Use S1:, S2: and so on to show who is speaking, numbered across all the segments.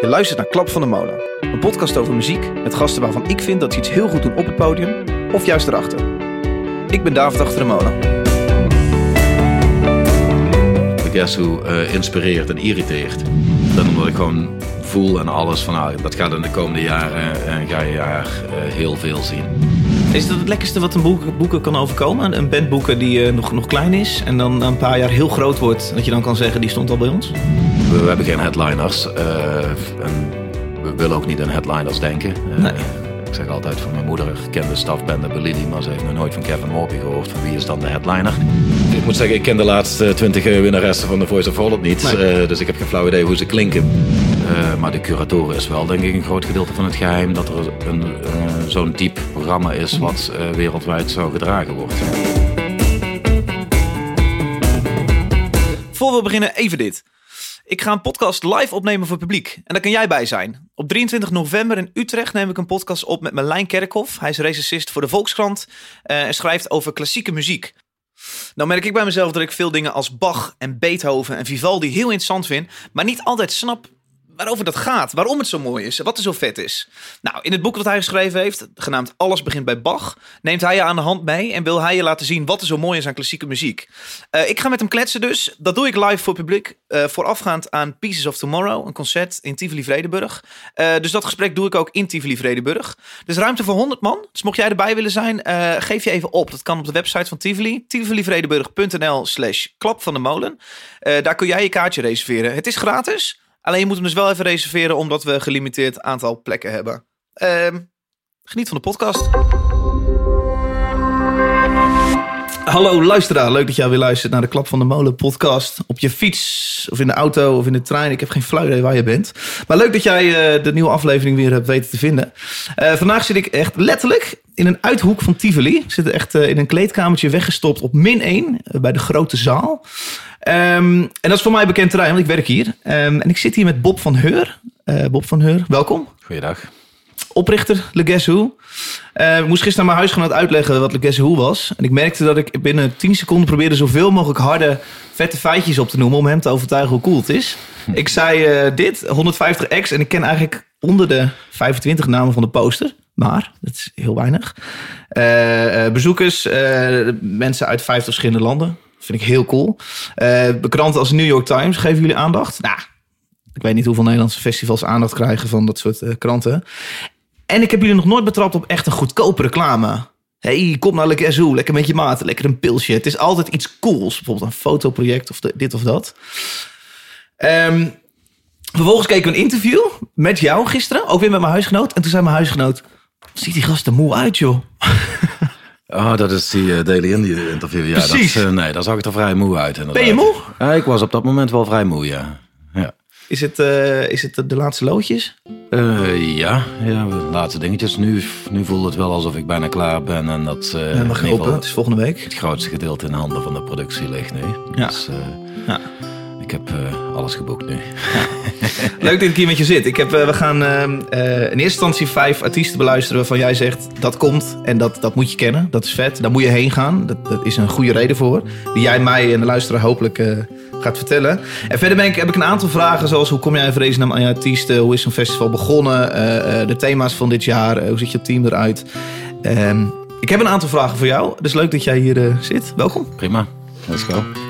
S1: Je luistert naar Klap van de Molen. Een podcast over muziek met gasten waarvan ik vind dat ze iets heel goed doen op het podium of juist erachter. Ik ben David Achter de Molen.
S2: De Guess Who eh, inspireert en irriteert. Dat omdat ik gewoon voel en alles van nou, dat gaat in de komende jaren en ga je daar eh, heel veel zien.
S1: Is dat het lekkerste wat een boek, boeken kan overkomen? Een band boeken die eh, nog, nog klein is en dan na een paar jaar heel groot wordt. Dat je dan kan zeggen, die stond al bij ons?
S2: We, we hebben geen headliners eh, en we willen ook niet aan headliners denken. Eh,
S1: Nee.
S2: Ik zeg altijd van mijn moeder kende stafbende Bellini, maar ze heeft nog nooit van Kevin Morby gehoord. Van wie is dan de headliner? Ik moet zeggen, ik ken de laatste twintig winnaressen van de Voice of Holland niet.
S1: Nee.
S2: eh, dus ik heb geen flauw idee hoe ze klinken. Eh, maar de curatoren is wel denk ik een groot gedeelte van het geheim dat er een, eh, zo'n diep programma is wat eh, wereldwijd zo gedragen wordt.
S1: Voor we beginnen, even dit. Ik ga een podcast live opnemen voor het publiek. En daar kan jij bij zijn. Op 23 november in Utrecht neem ik een podcast op met Merlijn Kerkhoff. Hij is recensist voor de Volkskrant eh, en schrijft over klassieke muziek. Nou merk ik bij mezelf dat ik veel dingen als Bach en Beethoven en Vivaldi heel interessant vind, maar niet altijd snap waarover dat gaat, waarom het zo mooi is, wat er zo vet is. Nou, in het boek dat hij geschreven heeft, genaamd Alles begint bij Bach, neemt hij je aan de hand mee en wil hij je laten zien wat er zo mooi is aan klassieke muziek. Eh, ik ga met hem kletsen dus. Dat doe ik live voor publiek. eh, voorafgaand aan Pieces of Tomorrow. Een concert in Tivoli Vredenburg. Eh, dus dat gesprek doe ik ook in Tivoli Vredenburg. Dus ruimte voor 100 man. Dus mocht jij erbij willen zijn, geef je even op. Dat kan op de website van Tivoli. tivolivredenburg.nl slash klap van de molen. Daar kun jij je kaartje reserveren. Het is gratis. Alleen je moet hem dus wel even reserveren omdat we een gelimiteerd aantal plekken hebben. Ehm, geniet van de podcast. Hallo luisteraar, leuk dat jij weer luistert naar de Klap van de Molen podcast. Op je fiets of in de auto of in de trein. Ik heb geen flauw idee waar je bent. Maar leuk dat jij eh, de nieuwe aflevering weer hebt weten te vinden. Eh, vandaag zit ik echt letterlijk in een uithoek van Tivoli. Ik zit echt eh, in een kleedkamertje weggestopt op min 1 eh, bij de grote zaal. Ehm, en dat is voor mij bekend terrein, want ik werk hier. Ehm, en ik zit hier met Bob van Heur. Bob van Heur, welkom
S2: Goeiedag.
S1: Oprichter Le Guess Who. Eh, ik moest gisteren aan mijn huisgenoot uitleggen wat Le Guess Who was. En ik merkte dat ik binnen 10 seconden probeerde zoveel mogelijk harde, vette feitjes op te noemen... om hem te overtuigen hoe cool het is. Ik zei eh, dit, 150x, en ik ken eigenlijk onder de 25 namen van de poster. Maar, dat is heel weinig. Eh, bezoekers, mensen uit 50 verschillende landen. Vind ik heel cool. Eh kranten als New York Times geven jullie aandacht. Nou, ik weet niet hoeveel Nederlandse festivals aandacht krijgen van dat soort eh, kranten. En ik heb jullie nog nooit betrapt op echt een goedkope reclame. hey, kom naar Le Guess Who, lekker met je maat, lekker een pilsje. Het is altijd iets cools, bijvoorbeeld een fotoproject of de- dit of dat. Ehm, vervolgens keken we een interview met jou gisteren, ook weer met mijn huisgenoot. En toen zei mijn huisgenoot, ziet die gast er moe uit joh.
S2: Oh, dat is die eh, Daily Indie interview. Ja,
S1: Precies.
S2: Dat, eh, nee, daar zag ik er vrij moe uit. Inderdaad.
S1: Ben je moe?
S2: Ja, ik was op dat moment wel vrij moe, ja. Ja,
S1: Is het, eh, is het de laatste loodjes?
S2: Eh, ja, ja de laatste dingetjes. Nu, nu voelt het wel alsof ik bijna klaar ben en dat eh,
S1: Ja, mag je het is volgende week.
S2: het grootste gedeelte in handen van de productie ligt nu.
S1: Ja.
S2: Dus eh,
S1: Ja.
S2: Ik heb eh, alles geboekt nu.
S1: Leuk dat ik hier met je zit. Ik heb, eh, we gaan eh, eh, in eerste instantie vijf artiesten beluisteren waarvan jij zegt dat komt en dat, dat moet je kennen. Dat is vet. Daar moet je heen gaan. Dat, dat is een goede reden voor. Die jij mij en de luisteraar hopelijk gaat vertellen. En verder ben ik, heb ik een aantal vragen zoals hoe kom jij in vredesnaam aan je artiesten? Hoe is zo'n festival begonnen? De thema's van dit jaar? Hoe ziet je team eruit? Ehm, ik heb een aantal vragen voor jou. Dus leuk dat jij hier zit. Welkom.
S2: Prima, let's go.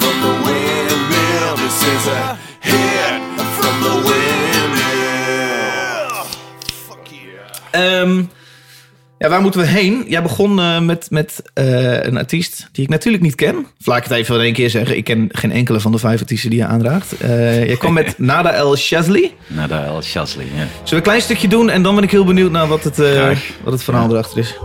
S3: the Windmill. This is a hit from the Windmill. Fuck yeah.
S1: Ja, waar moeten we heen? Jij begon eh, met, met eh, een artiest die ik natuurlijk niet ken. Of laat ik het even in één keer zeggen. Ik ken geen enkele van de vijf artiesten die je aandraagt. Eh jij kwam met Nada El Shazli.
S2: Nada El Shazli, ja.
S1: Zullen we een klein stukje doen? En dan ben ik heel benieuwd naar wat het, wat het verhaal erachter is.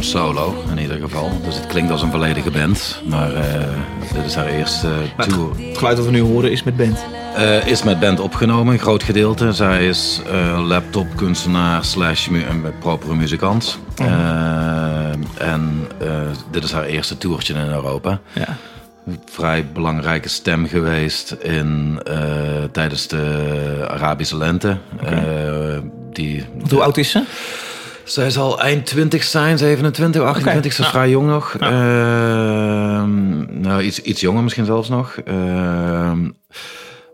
S2: Solo in ieder geval. Dus het klinkt als een volledige band. Maar eh, dit is haar eerste tour.
S1: Het geluid dat we nu horen is met band.
S2: Eh, is met band opgenomen, een groot gedeelte. Zij is eh, laptopkunstenaar slash mu propere muzikant. En dit is haar eerste toertje in Europa.
S1: Ja.
S2: Vrij belangrijke stem geweest in, tijdens de Arabische lente. Die,
S1: Hoe oud is ze?
S2: Zij zal eind 20 zijn, 27, 28, ze is vrij jong nog. Ehm, nou, iets, iets jonger misschien zelfs nog. Ehm,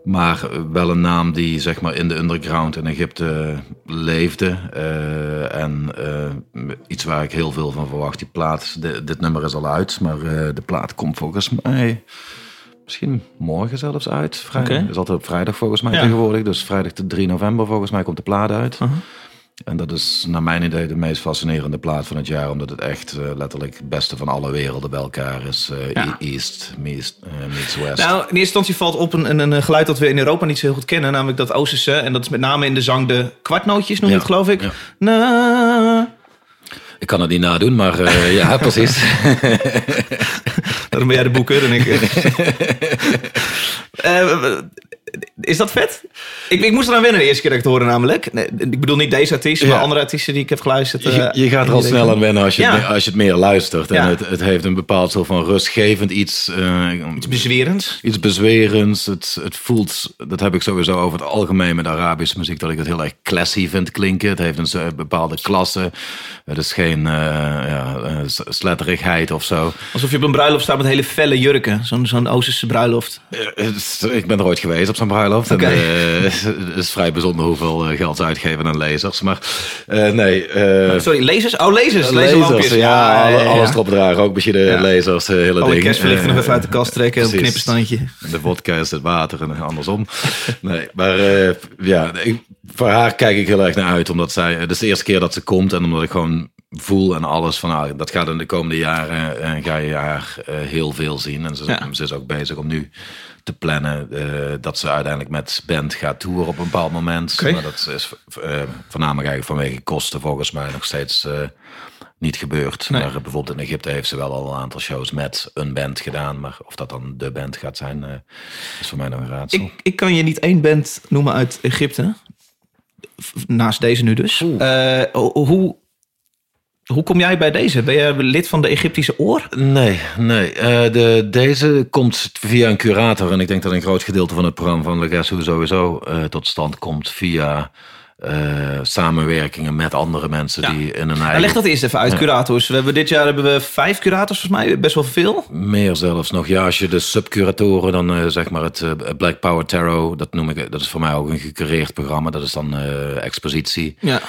S2: maar wel een naam die zeg maar in de underground in Egypte leefde. Eh, en eh, iets waar ik heel veel van verwacht. Die plaat, de- dit nummer is al uit, maar eh, de plaat komt volgens mij misschien morgen zelfs uit. Vrijdag. Is altijd op vrijdag volgens mij
S1: Ja.
S2: tegenwoordig. Dus vrijdag de 3 november volgens mij komt de plaat uit.
S1: Uh-huh.
S2: En dat is naar mijn idee de meest fascinerende plaat van het jaar. Omdat het echt eh, letterlijk het beste van alle werelden bij elkaar is. Eh,
S1: Ja.
S2: e- East meets, eh, meets West.
S1: Nou, in eerste instantie valt op een, een, een geluid dat we in Europa niet zo heel goed kennen. Namelijk dat Oosterse. En dat is met name in de zang de kwartnootjes noem je
S2: Ja.
S1: het geloof ik.
S2: Ja.
S1: Na.
S2: Ik kan het niet nadoen, maar eh, ja, precies.
S1: Daarom ben jij de boeker en ik... Is dat vet? Ik, ik moest eraan wennen de eerste keer dat ik het hoorde namelijk. Nee, ik bedoel niet deze artiest, maar
S2: Ja.
S1: andere artiesten die ik heb geluisterd.
S2: Je,
S1: eh,
S2: je gaat er al snel aan wennen als je,
S1: Ja.
S2: het, meer- als je het meer luistert. En
S1: Ja.
S2: het, het heeft een bepaald soort van rustgevend iets. eh,
S1: Iets bezwerends.
S2: iets bezwerends. Het, het voelt, dat heb ik sowieso over het algemeen met Arabische muziek, dat ik het heel erg classy vind klinken. Het heeft een bepaalde klasse. Het is geen eh, ja, sletterigheid of zo.
S1: Alsof je op een bruiloft staat met hele felle jurken. Zo'n zo'n Oosterse bruiloft.
S2: Ik ben er ooit geweest op zo'n bruiloft. En, eh, het is vrij bijzonder hoeveel eh, geld ze uitgeven aan lezers. Maar eh, nee.
S1: Sorry, lasers? Oh, lasers.
S2: Lezers,
S1: Laserlampjes.
S2: ja, alle-
S1: ja, ja.
S2: alles erop dragen. Ook beetje de
S1: Ja.
S2: lasers, hele
S1: Alle
S2: ding.
S1: kerstverlichting nog even uit de kast trekken. Een
S2: precies.
S1: knipperstandje.
S2: De vodka is het water en andersom. Nee, maar ja, ik, voor haar kijk ik heel erg naar uit. Omdat zij, het is de eerste keer dat ze komt. En omdat ik gewoon voel en alles van, ah, dat gaat in de komende jaren, ga je haar heel veel zien. En ze,
S1: Ja.
S2: ze is ook bezig om nu te plannen eh, dat ze uiteindelijk met band gaat toeren op een bepaald moment. Maar dat is eh, voornamelijk eigenlijk vanwege kosten volgens mij nog steeds... eh, niet gebeurd.
S1: Nee.
S2: Maar bijvoorbeeld in Egypte heeft ze wel al een aantal shows met een band gedaan. Maar of dat dan de band gaat zijn, is voor mij nog een raadsel.
S1: Ik, ik kan je niet één band noemen uit Egypte. Naast deze nu dus. Ho- hoe, hoe kom jij bij deze? Ben je lid van de Egyptische Oor?
S2: Nee, nee. Eh, de, deze komt via een curator. En ik denk dat een groot gedeelte van het programma van Le Guess Who sowieso eh, tot stand komt via eh, samenwerkingen met andere mensen
S1: Ja.
S2: die in een
S1: Nou,
S2: eigen...
S1: leg dat eerst even uit, curators. We hebben dit jaar hebben we vijf curators, volgens mij. Best wel veel.
S2: Meer zelfs nog. Ja, als je de subcuratoren, dan zeg maar het Black Power Tarot, dat noem ik, dat is voor mij ook een gecureerd programma. Dat is dan expositie.
S1: Ja.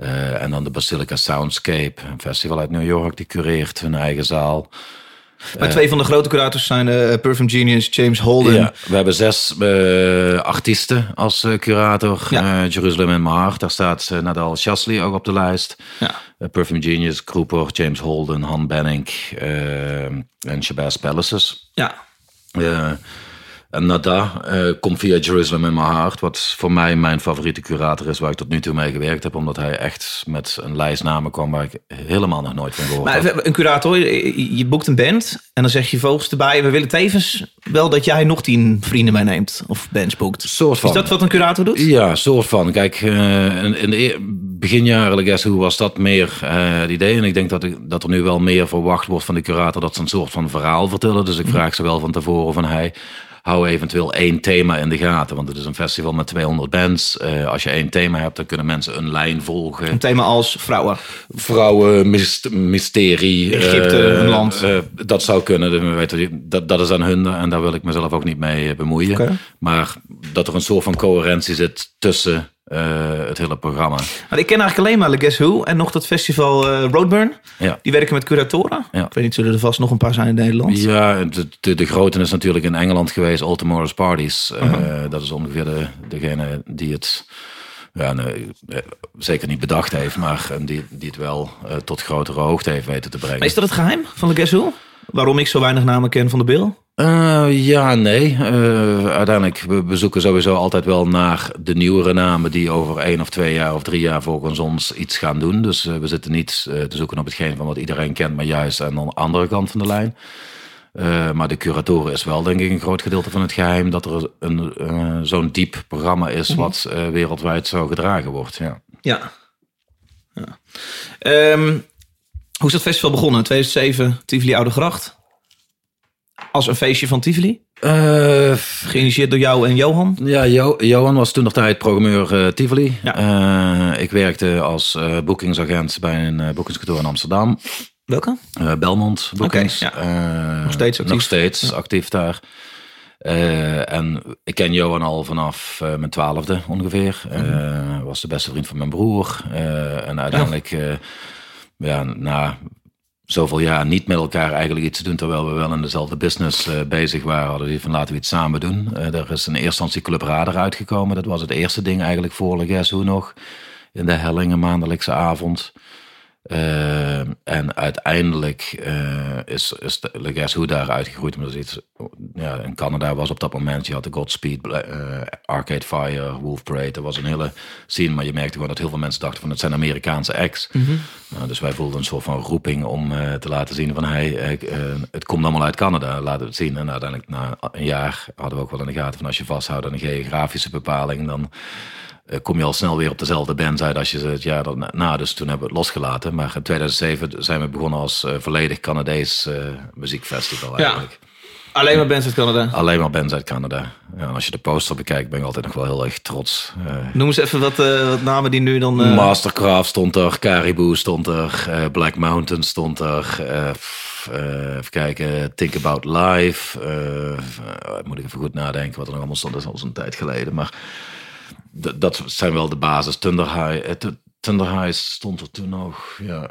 S2: Eh, en dan de Basilica Soundscape, een festival uit New York, die cureert hun eigen zaal.
S1: Maar twee van de grote curators zijn eh Perfume Genius, James Holden.
S2: Ja, we hebben zes eh, artiesten als eh, curator.
S1: Ja.
S2: Eh, Jeruzalem en My Daar staat eh, Nadal Shasley ook op de lijst.
S1: Ja.
S2: Eh, Perfume Genius, Cooper, James Holden, Han Benning eh, en Shabazz Palaces.
S1: ja.
S2: En Nada eh, komt via Jerusalem in My Heart, wat voor mij mijn favoriete curator is, waar ik tot nu toe mee gewerkt heb, omdat hij echt met een lijst namen kwam waar ik helemaal nog nooit van gehoord
S1: Maar
S2: had.
S1: een curator, je, je boekt een band en dan zeg je volgens erbij... we willen tevens wel dat jij nog tien vrienden meeneemt of bands boekt.
S2: Soort van.
S1: Is dat wat een curator doet?
S2: Ja, soort van. Kijk, eh, in, in de beginjaren, hoe was dat meer eh, het idee? En ik denk dat, ik, dat er nu wel meer verwacht wordt van de curator dat ze een soort van verhaal vertellen. Dus ik vraag ze wel van tevoren van, hij hou eventueel één thema in de gaten. Want het is een festival met 200 bands. Eh, als je één thema hebt, dan kunnen mensen een lijn volgen.
S1: Een thema als vrouwen.
S2: Vrouwen, myst- mysterie.
S1: Egypte,
S2: eh,
S1: een land.
S2: eh, dat zou kunnen. Weten, dat, dat is aan hun en daar wil ik mezelf ook niet mee bemoeien. Maar dat er een soort van coherentie zit tussen eh, het hele programma.
S1: Maar ik ken eigenlijk alleen maar Le Guess Who en nog dat festival eh, Roadburn.
S2: Ja.
S1: Die werken met curatoren.
S2: Ja.
S1: Ik weet niet, zullen er vast nog een paar zijn in Nederland?
S2: Ja, de, de, de grote is natuurlijk in Engeland geweest, All Tomorrow's Parties. Eh, dat is ongeveer de, degene die het ja, nee, zeker niet bedacht heeft, maar die, die het wel tot grotere hoogte heeft weten te brengen.
S1: Maar is dat het geheim van Le Guess Who? waarom ik zo weinig namen ken van de Bill?
S2: Eh, ja, nee. Eh, uiteindelijk, we, we zoeken sowieso altijd wel naar de nieuwere namen die over één of twee jaar of drie jaar volgens ons iets gaan doen. Dus eh, we zitten niet te zoeken op hetgeen van wat iedereen kent, maar juist aan de andere kant van de lijn. Maar de curatoren is wel denk ik een groot gedeelte van het geheim dat er een, zo'n diep programma is wat eh, wereldwijd zo gedragen wordt. Ja.
S1: Ja. ja. Ehm, hoe is dat festival begonnen? 2007, Tivoli Oude Gracht. Als een feestje van Tivoli.
S2: Eh,
S1: Geïnitieerd door jou en Johan.
S2: Ja, Jo- Johan was toen nog tijd programmeur eh, Tivoli.
S1: Ja.
S2: Eh, ik werkte als boekingsagent bij een uh, boekingskantoor in Amsterdam.
S1: Welke?
S2: Belmont Eh,
S1: Nog steeds actief.
S2: Nog steeds actief daar. En ik ken Johan al vanaf mijn twaalfde ongeveer. Eh, was de beste vriend van mijn broer. En uiteindelijk, ja, na zoveel jaar niet met elkaar eigenlijk iets te doen, terwijl we wel in dezelfde business eh, bezig waren, hadden we van laten we iets samen doen. Eh er is in eerste instantie Club Radar uitgekomen. Dat was het eerste ding eigenlijk voor Le Guess Who nog. In de Hellingen maandelijkse avond. Eh, en uiteindelijk eh, is, is de Le Guess Who daar uitgegroeid. Maar iets, ja, in Canada was op dat moment, je had de Godspeed, eh, Arcade Fire, Wolf Parade. Dat was een hele scene, maar je merkte gewoon dat heel veel mensen dachten van het zijn Amerikaanse acts. Nou, dus wij voelden een soort van roeping om eh, te laten zien van hey, het komt allemaal uit Canada, laten we het zien. En uiteindelijk na een jaar hadden we ook wel in de gaten van als je vasthoudt aan een geografische bepaling, dan kom je al snel weer op dezelfde band uit als je het jaar daarna. na. Dus toen hebben we het losgelaten. Maar in 2007 zijn we begonnen als eh, volledig Canadees eh, muziekfestival eigenlijk.
S1: Alleen maar bands uit Canada.
S2: Alleen maar bands uit Canada. Ja, en als je de poster bekijkt, ben ik altijd nog wel heel erg trots. Eh,
S1: Noem eens even wat, eh, wat namen die nu dan... eh,
S2: Mastercraft stond er, Caribou stond er, eh, Black Mountain stond er. eh, eh, even kijken, Think About Life. eh, eh, moet ik even goed nadenken wat er nog allemaal stond. Dat is al zo'n tijd geleden. Maar dat zijn wel de basis. Thunder High, eh, High stond er toen nog. Ja,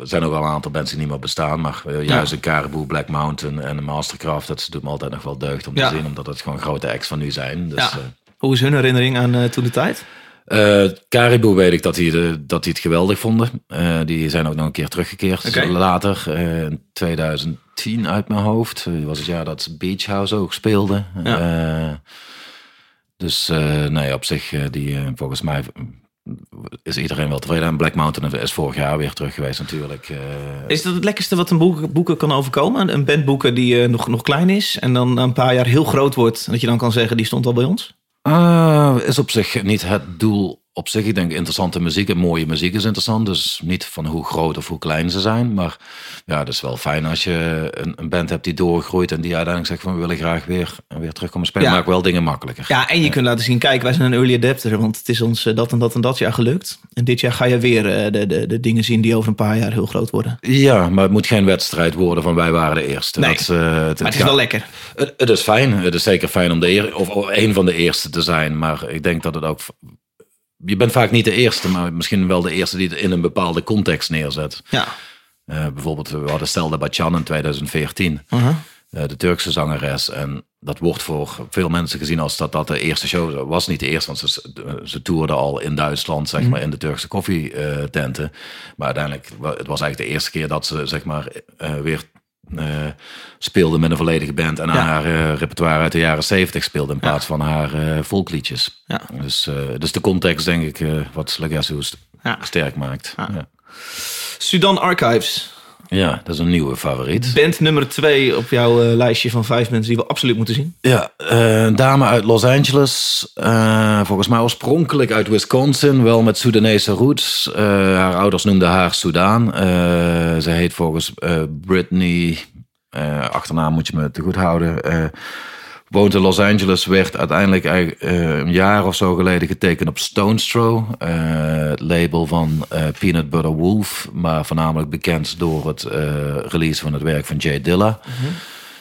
S2: er zijn ook wel een aantal mensen die niet meer bestaan. Maar eh, juist een Caribou, Black Mountain en een Mastercraft. Dat doet me altijd nog wel deugd om
S1: Ja.
S2: te zien. Omdat het gewoon grote acts van nu zijn. Dus,
S1: ja.
S2: eh,
S1: Hoe is hun herinnering aan toen de tijd?
S2: eh Caribou weet ik dat die, de, dat die het geweldig vonden. Die zijn ook nog een keer teruggekeerd later. in 2010 uit mijn hoofd. Was het jaar dat Beach House ook speelde.
S1: Ja.
S2: Dus eh, nee, op zich, eh, die, eh, volgens mij is iedereen wel tevreden. En Black Mountain is vorig jaar weer terug geweest natuurlijk.
S1: Is dat het lekkerste wat een boek, boeken kan overkomen? Een band boeken die nog, nog klein is en dan een paar jaar heel groot wordt. En dat je dan kan zeggen, die stond al bij ons?
S2: Is op zich niet het doel op zich. Ik denk interessante muziek en mooie muziek is interessant. Dus niet van hoe groot of hoe klein ze zijn. Maar ja, het is wel fijn als je een, een band hebt die doorgroeit en die uiteindelijk zegt van we willen graag weer, weer terugkomen spelen.
S1: Ja.
S2: Maakt wel dingen makkelijker.
S1: Ja, en je kunt laten zien, kijk, wij zijn een early adapter, want het is ons eh, dat en dat en dat jaar gelukt. En dit jaar ga je weer eh, de, de, de dingen zien die over een paar jaar heel groot worden.
S2: Ja, maar het moet geen wedstrijd worden van wij waren de eerste.
S1: Nee,
S2: Dat, eh, het,
S1: Maar het is wel lekker.
S2: Het, het is fijn. Het is zeker fijn om de eer, of of een van de eerste te zijn. Maar ik denk dat het ook. Je bent vaak niet de eerste, maar misschien wel de eerste die het in een bepaalde context neerzet.
S1: Ja.
S2: Eh, bijvoorbeeld, we hadden Stelda Bacan in 2014.
S1: Uh-huh.
S2: eh, de Turkse zangeres. En dat wordt voor veel mensen gezien als dat dat de eerste show was. Niet de eerste, want ze, ze toerden al in Duitsland, zeg maar, in de Turkse koffietenten. maar uiteindelijk, het was eigenlijk de eerste keer dat ze, zeg maar, eh, weer speelde met een volledige band. En
S1: Ja.
S2: haar eh, repertoire uit de jaren zeventig speelde in plaats van haar eh volkliedjes.
S1: Ja.
S2: Dus, eh, dus de context, denk ik, eh, wat Legacy
S1: Ja.
S2: sterk maakt.
S1: Sudan Archives.
S2: Ja, dat is een nieuwe favoriet.
S1: Band nummer twee op jouw eh, lijstje van vijf mensen die we absoluut moeten zien.
S2: Ja, eh, een dame uit Los Angeles. eh, volgens mij oorspronkelijk uit Wisconsin, wel met Soedanese roots. Eh, haar ouders noemden haar Soudaan. Eh, ze heet volgens eh Britney, eh, achternaam moet je me te goed houden. Woont in Los Angeles, werd uiteindelijk eh, een jaar of zo geleden getekend op Stones Throw. eh, het label van eh, Peanut Butter Wolf, maar voornamelijk bekend door het release van het werk van Jay Dilla.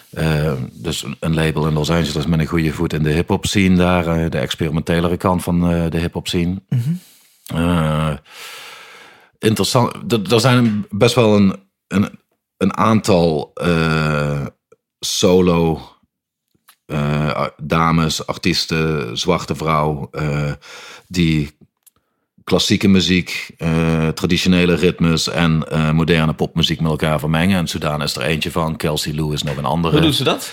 S2: Eh, dus een- label in Los Angeles met een goede voet in de hip-hop scene daar, de experimentelere kant van de hip-hop scene. Eh, interessant. Er- zijn best wel een, een, een aantal solo eh, dames, artiesten, zwarte vrouw, eh, die klassieke muziek, eh, traditionele ritmes en moderne popmuziek met elkaar vermengen. En Sudaan is er eentje van. Kelsey Lou is nog een andere.
S1: Hoe doet ze dat?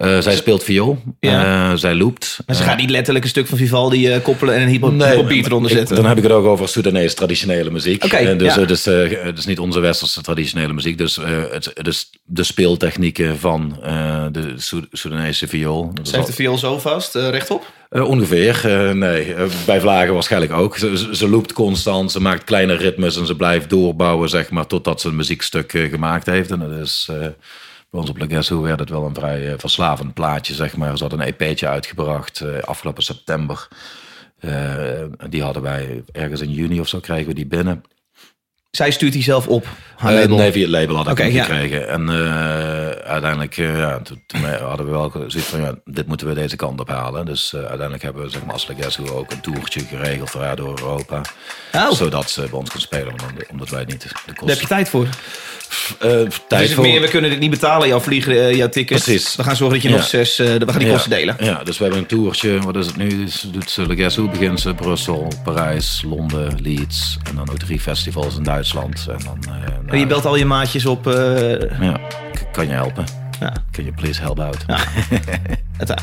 S2: Eh, zij speelt viool.
S1: Ja.
S2: Eh, zij loopt.
S1: Maar ze
S2: Eh,
S1: gaat niet letterlijk een stuk van Vivaldi eh, koppelen en een hypo
S2: Nee,
S1: hypobeat eronder
S2: ik-
S1: zetten.
S2: Dan heb ik het ook over Soedanese traditionele muziek.
S1: Oké,
S2: Eh, dus
S1: ja.
S2: het, is, eh, het is niet onze westerse traditionele muziek. Dus eh, het, is de speeltechnieken van eh, de Soe- Soedanese viool.
S1: Ze heeft de viool zo vast, eh, rechtop.
S2: eh, ongeveer, eh, nee. Bij Vlagen waarschijnlijk ook. Ze, ze, ze loopt constant, ze maakt kleine ritmes en ze blijft doorbouwen, zeg maar, totdat ze een muziekstuk gemaakt heeft. En dat is, eh, bij ons op Legesso werd het wel een vrij eh, verslavend plaatje, zeg maar. Ze had een EP'tje uitgebracht eh, afgelopen september. Eh, die hadden wij ergens in juni of zo, kregen we die binnen.
S1: Zij stuurt die zelf op. Haar
S2: Eh,
S1: label.
S2: nee, via het label had ik
S1: Oké,
S2: hem
S1: ja.
S2: gekregen. En uiteindelijk ja, toen, toen hadden we wel zoiets van, ja, dit moeten we deze kant op halen. Dus uiteindelijk hebben we zeg maar, als Legesso ook een toertje geregeld voor haar door Europa.
S1: Oh.
S2: Zodat ze bij ons kon spelen, omdat, omdat wij niet de
S1: Daar
S2: kosten...
S1: heb je tijd voor.
S2: Eh, tijd
S1: Dus
S2: voor...
S1: meer, we kunnen dit niet betalen, jouw vliegen, eh, jouw tickets.
S2: Precies.
S1: We gaan zorgen dat je
S2: Ja.
S1: nog zes, eh, we gaan die
S2: Ja,
S1: kosten delen.
S2: Ja, dus we hebben een toertje. Wat is het nu? Ze doet ze Legesso, begint ze Brussel, Parijs, Londen, Leeds. En dan ook drie festivals in Duitsland. En dan...
S1: En je belt al je maatjes op.
S2: Ja, kan je helpen?
S1: ja.
S2: Can you please help out?
S1: Ja.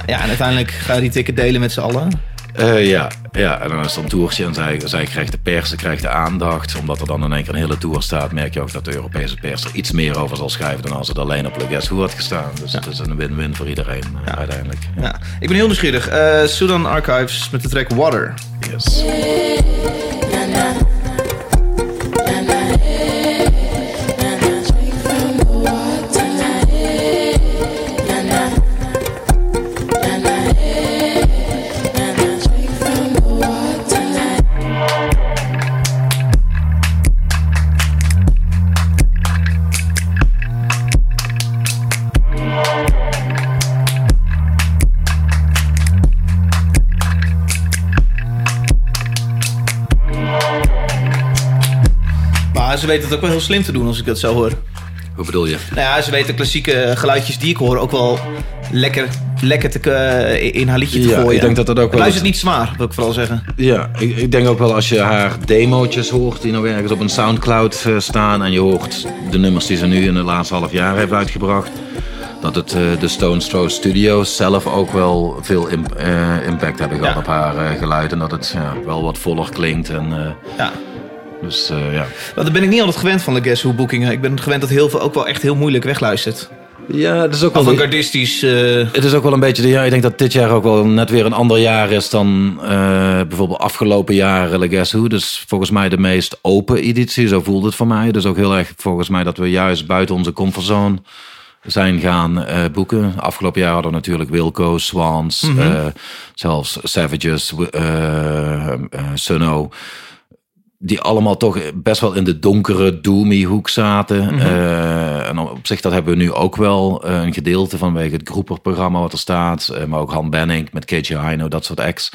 S1: Ja, en uiteindelijk ga je die ticket delen met z'n allen.
S2: Eh, ja, ja, en dan is er een toertje en zij, zij krijgt de pers, ze krijgt de aandacht. Omdat er dan in één keer een hele tour staat, merk je ook dat de Europese pers er iets meer over zal schrijven dan als het alleen op Le Guess Who had gestaan. Dus het is een win-win voor iedereen eh, uiteindelijk. Ja.
S1: Ja. Ik ben heel nieuwsgierig. Eh Sudan Archives met de track Water.
S2: Yes.
S1: Ze weten het ook wel heel slim te doen als ik dat zo hoor.
S2: Hoe bedoel je?
S1: Nou ja, ze weten klassieke geluidjes die ik hoor ook wel lekker, lekker te, eh, in haar liedje te
S2: Ja,
S1: gooien.
S2: ik denk dat dat ook wel
S1: Luistert
S2: is.
S1: niet zwaar, wil ik vooral zeggen.
S2: Ja, ik, ik denk ook wel als je haar demootjes hoort die nou ergens op een Soundcloud eh, staan en je hoort de nummers die ze nu in het laatste half jaar heeft uitgebracht, dat het eh, de Stone Throw Studios zelf ook wel veel im- eh, impact hebben gehad
S1: Ja.
S2: op haar eh, geluid en dat het ja, wel wat voller klinkt. En, eh,
S1: Ja.
S2: Dus eh, ja.
S1: Want dat ben ik niet altijd gewend van de Guess Who boekingen. Ik ben gewend dat heel veel ook wel echt heel moeilijk wegluistert.
S2: Ja, het is ook wel...
S1: Avant-gardistisch. eh,
S2: Het is ook wel een beetje, de, ja, ik denk dat dit jaar ook wel net weer een ander jaar is dan eh, bijvoorbeeld afgelopen jaren Le Guess Who. Dus volgens mij de meest open editie, zo voelt het voor mij. Dus ook heel erg volgens mij dat we juist buiten onze comfortzone zijn gaan eh, boeken. Afgelopen jaar hadden we natuurlijk Wilco, Swans, eh, zelfs Savages, Sunno die allemaal toch best wel in de donkere, doomy hoek zaten. Eh, en op zich, dat hebben we nu ook wel. eh, een gedeelte vanwege het groeperprogramma wat er staat. eh, maar ook Han Benning met KJ Hino, dat soort acts.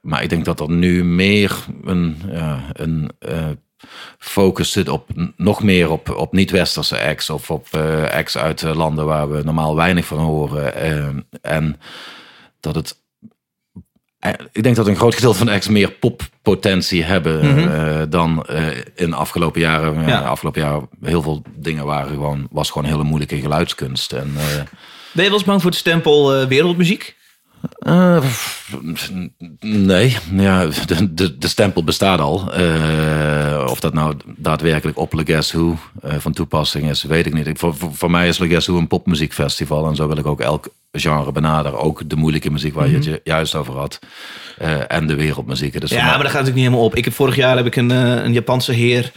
S2: Maar ik denk dat er nu meer een, een focus zit op nog meer op, op niet-westerse acts. Of op acts uit landen waar we normaal weinig van horen. En dat het ik denk dat een groot gedeelte van de acts meer poppotentie hebben eh, dan eh, in de afgelopen jaren. Ja. Afgelopen jaren heel veel dingen waren gewoon, was gewoon hele moeilijke geluidskunst. En, eh,
S1: Ben je wel eens bang voor het stempel eh, wereldmuziek?
S2: Eh, nee, ja, de, de, de stempel bestaat al. Eh, of dat nou daadwerkelijk op Le Guess Who eh, van toepassing is, weet ik niet. Voor, voor, voor mij is Le Guess Who een popmuziekfestival. En zo wil ik ook elk genre benaderen. Ook de moeilijke muziek waar je het je juist over had. En de wereldmuziek. Dus
S1: Ja, maar dat gaat natuurlijk niet helemaal op. Ik heb vorig jaar heb ik een, een Japanse heer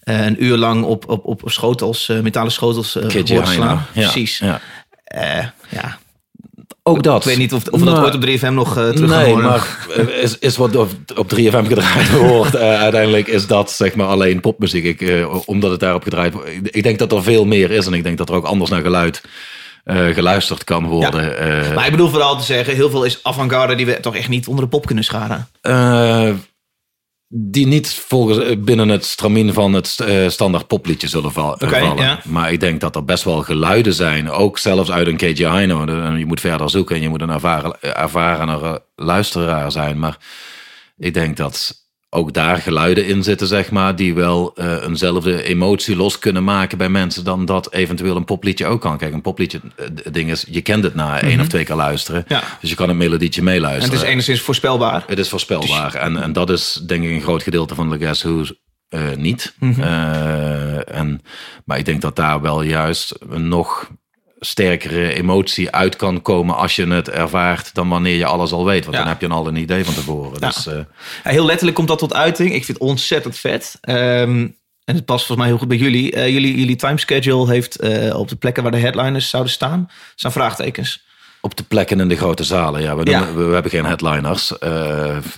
S1: een uur lang op, op, op schotels, metalen schotels uh, slaan.
S2: Ja,
S1: Precies.
S2: Ja.
S1: Ja.
S2: Ook dat.
S1: Ik weet niet of, of dat
S2: Nou,
S1: ooit op 3FM nog eh terug
S2: Nee, maar is, is wat op, op 3FM gedraaid wordt, eh, uiteindelijk is dat zeg maar alleen popmuziek. Ik, eh, omdat het daarop gedraaid wordt. Ik, denk dat er veel meer is en ik denk dat er ook anders naar geluid geluisterd kan worden.
S1: Maar ik bedoel vooral te zeggen, heel veel is avant-garde die we toch echt niet onder de pop kunnen scharen.
S2: Eh, die niet volgens, eh, binnen het stramien van het eh, standaard popliedje zullen val- eh, vallen.
S1: ja.
S2: Maar ik denk dat er best wel geluiden zijn, ook zelfs uit een KJ Hino. En Je moet verder zoeken en je moet een ervaren, ervarener luisteraar zijn. Maar ik denk dat ook daar geluiden in zitten, zeg maar, die wel eh, eenzelfde emotie los kunnen maken bij mensen dan dat eventueel een popliedje ook kan. Kijk, een popliedje, eh, het ding is, je kent het na één of twee keer luisteren.
S1: Ja.
S2: Dus je kan een melodietje
S1: En
S2: meeluisteren.
S1: het is enigszins voorspelbaar.
S2: Het is voorspelbaar. En, en dat is denk ik een groot gedeelte van de Guess Who's eh, niet. Eh, en, maar ik denk dat daar wel juist nog sterkere emotie uit kan komen als je het ervaart dan wanneer je alles al weet. Want
S1: Ja.
S2: dan heb je al een idee van tevoren.
S1: Ja.
S2: Dus, eh,
S1: heel letterlijk komt dat tot uiting. Ik vind het ontzettend vet. Ehm, en het past volgens mij heel goed bij jullie. Eh, jullie, jullie timeschedule heeft eh, op de plekken waar de headliners zouden staan, staan vraagtekens.
S2: op de plekken in de grote zalen, ja. We,
S1: Ja.
S2: we, we hebben geen headliners.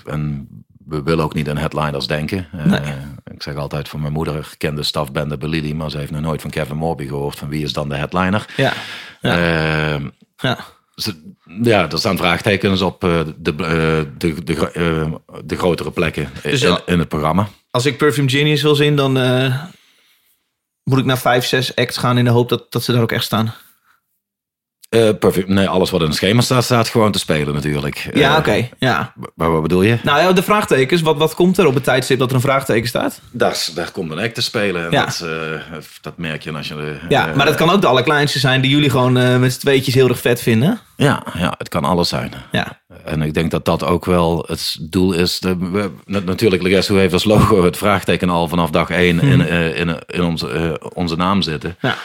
S2: en we willen ook niet aan headliners denken. Eh. Ik zeg altijd van mijn moeder kende stafbende Belili, maar ze heeft nog nooit van Kevin Morby gehoord. Van wie is dan de headliner?
S1: Ja. Ja.
S2: Eh,
S1: ja.
S2: Ze- Ja, er staan vraagtekens op eh, de, eh, de, de, eh, de grotere plekken
S1: Dus
S2: in,
S1: ja.
S2: in het programma.
S1: Als ik Perfume Genius wil zien, dan moet ik naar vijf, zes acts gaan in de hoop dat, dat ze daar ook echt staan.
S2: Eh, perfect. Nee, alles wat in het schema staat, staat gewoon te spelen natuurlijk.
S1: Ja,
S2: Eh,
S1: oké. Ja.
S2: Maar wat bedoel je?
S1: Nou ja, de vraagtekens. Wat, wat komt er op het tijdstip dat er een vraagteken staat?
S2: Daar, daar komt een act te spelen. En
S1: Ja.
S2: dat, eh, dat merk je als je...
S1: Ja, maar dat kan ook de allerkleinste zijn die jullie gewoon met z'n tweetjes heel erg vet vinden.
S2: Ja, ja, het kan alles zijn.
S1: Ja.
S2: En ik denk dat dat ook wel het doel is. De, we, natuurlijk, Legesso heeft als logo het vraagteken al vanaf dag één in, eh, in, in onze, onze naam zitten.
S1: Ja.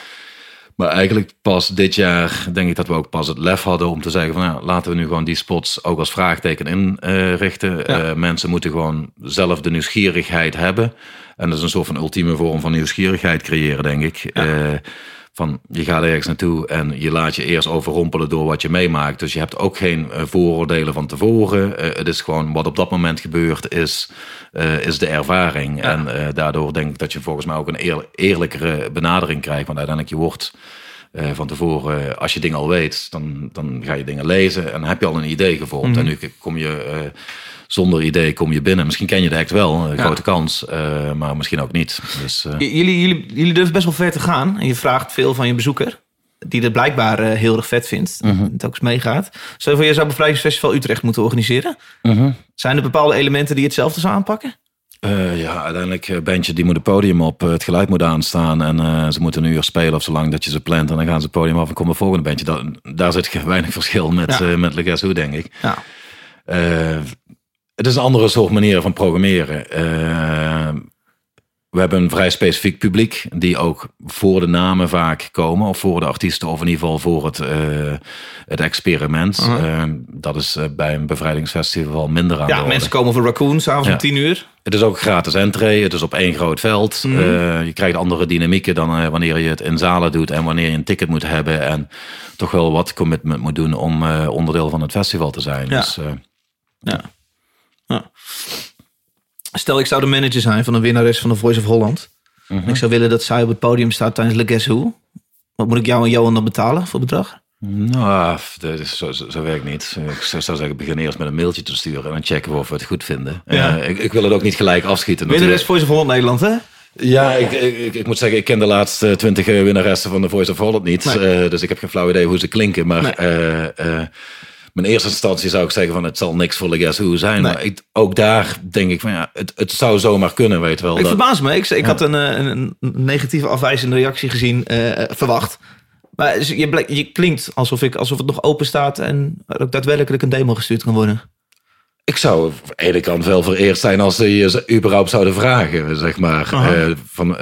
S2: Maar eigenlijk pas dit jaar denk ik dat we ook pas het lef hadden om te zeggen van ja, laten we nu gewoon die spots ook als vraagteken inrichten.
S1: Ja.
S2: mensen moeten gewoon zelf de nieuwsgierigheid hebben. En dat is een soort van ultieme vorm van nieuwsgierigheid creëren, denk ik. Eh, van je gaat ergens naartoe en je laat je eerst overrompelen door wat je meemaakt. Dus je hebt ook geen eh, vooroordelen van tevoren. Eh, het is gewoon wat op dat moment gebeurt, is, eh, is de ervaring. En daardoor denk ik dat je volgens mij ook een eer- eerlijkere benadering krijgt. Want uiteindelijk je wordt eh, van tevoren, eh, als je dingen al weet, dan, dan ga je dingen lezen en dan heb je al een idee gevormd. En nu kom je eh, zonder idee kom je binnen. Misschien ken je de act wel, een grote kans, maar misschien ook niet. Dus,
S1: Jullie, jullie, jullie durven best wel ver te gaan. En je vraagt veel van je bezoeker. Die het blijkbaar heel erg vet vindt.
S2: Mhm.
S1: En het ook eens meegaat. Stel je voor, je zou Bevrijdingsfestival Utrecht moeten organiseren.
S2: mhm.
S1: Zijn er bepaalde elementen die hetzelfde zou aanpakken?
S2: Eh, ja, uiteindelijk een bandje die moet het podium op, eh, het geluid moet aanstaan en eh, ze moeten een uur spelen of zolang dat je ze plant en dan gaan ze het podium af en komt een volgende bandje. Da- daar zit weinig verschil met,
S1: Ja.
S2: eh met Who, denk ik.
S1: Ja.
S2: Eh, het is een andere soort manier van programmeren. We hebben een vrij specifiek publiek die ook voor de namen vaak komen. Of voor de artiesten of in ieder geval voor het, eh, het experiment. Eh, dat is eh, bij een bevrijdingsfestival minder aan de
S1: Ja,
S2: orde.
S1: mensen komen voor Raccoon s'avonds
S2: Ja.
S1: om tien uur.
S2: Het is ook gratis entree. Het is op één groot veld.
S1: Mhm.
S2: Je krijgt andere dynamieken dan wanneer je het in zalen doet en wanneer je een ticket moet hebben en toch wel wat commitment moet doen om onderdeel van het festival te zijn.
S1: Ja.
S2: Dus,
S1: Ja. ja. Stel, ik zou de manager zijn van een winnares van de Voice of Holland.
S2: Mhm.
S1: En ik zou willen dat zij op het podium staat tijdens Le Guess Who. Wat moet ik jou en Johan dan betalen voor bedrag?
S2: nou, dat is, zo, zo, zo werkt niet. Ik zou zeggen, begin eerst met een mailtje te sturen en dan checken we of we het goed vinden.
S1: Ja.
S2: Eh, ik, ik wil het ook niet gelijk afschieten.
S1: Winnares. Voice of Holland Nederland, hè?
S2: Ja, ik, ik, ik, moet zeggen, ik ken de laatste twintig eh, winnaressen van de Voice of Holland niet.
S1: Nee.
S2: Eh, dus ik heb geen flauw idee hoe ze klinken. Maar
S1: Nee.
S2: Mijn eerste instantie zou ik zeggen van het zal niks voor de Guess Who zijn.
S1: Nee.
S2: Maar ik, ook daar denk ik van ja, het, het zou zomaar kunnen, weet wel.
S1: Ik
S2: dat,
S1: verbaas me. Ik, ik had een, eh, een, een negatieve afwijzende reactie gezien, eh, verwacht. Maar je, blijk- je klinkt alsof, ik, alsof het nog open staat en ook daadwerkelijk een demo gestuurd kan worden.
S2: Ik zou aan de ene kant wel vereerd zijn als ze je überhaupt zouden vragen, zeg maar. Eh, van,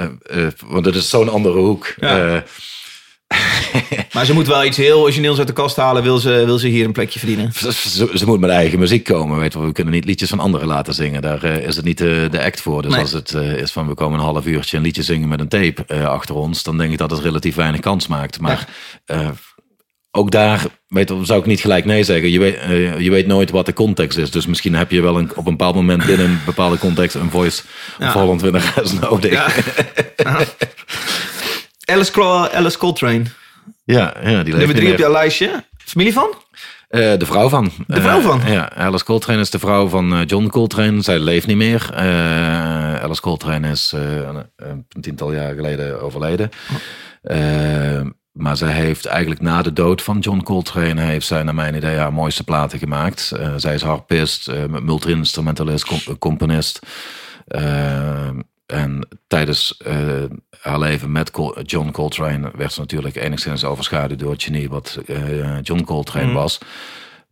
S2: want het is zo'n andere hoek.
S1: Ja.
S2: Eh,
S1: Maar ze moet wel iets heel origineels uit de kast halen, wil ze, wil ze hier een plekje verdienen.
S2: Ze, moet met eigen muziek komen. Weet je. We kunnen niet liedjes van anderen laten zingen. Daar eh, is het niet de, de act voor. Dus
S1: Nee.
S2: als het eh, is van we komen een half uurtje een liedje zingen met een tape eh, achter ons, dan denk ik dat het relatief weinig kans maakt. Maar eh, ook daar weet je, zou ik niet gelijk nee zeggen. Je weet, eh, je weet nooit wat de context is. Dus misschien heb je wel een, op een bepaald moment binnen een bepaalde context een voice
S1: Ja.
S2: of Holland winnares nodig.
S1: Ja.
S2: Ja,
S1: Alice, Col- Alice Coltrane,
S2: ja, die leeft
S1: nummer drie op jouw lijstje. Familie van?
S2: Eh, de vrouw van.
S1: De vrouw
S2: Eh,
S1: van?
S2: ja, Alice Coltrane is de vrouw van eh, John Coltrane. Zij leeft niet meer. Eh, Alice Coltrane is een, tiental jaar geleden overleden. Maar zij heeft eigenlijk na de dood van John Coltrane... heeft zij naar mijn idee haar mooiste platen gemaakt. Zij is harpist, uh, multi-instrumentalist, com- componist. En tijdens uh, haar leven met Col John Coltrane... werd ze natuurlijk enigszins overschaduwd door het genie... wat John Coltrane mm. was...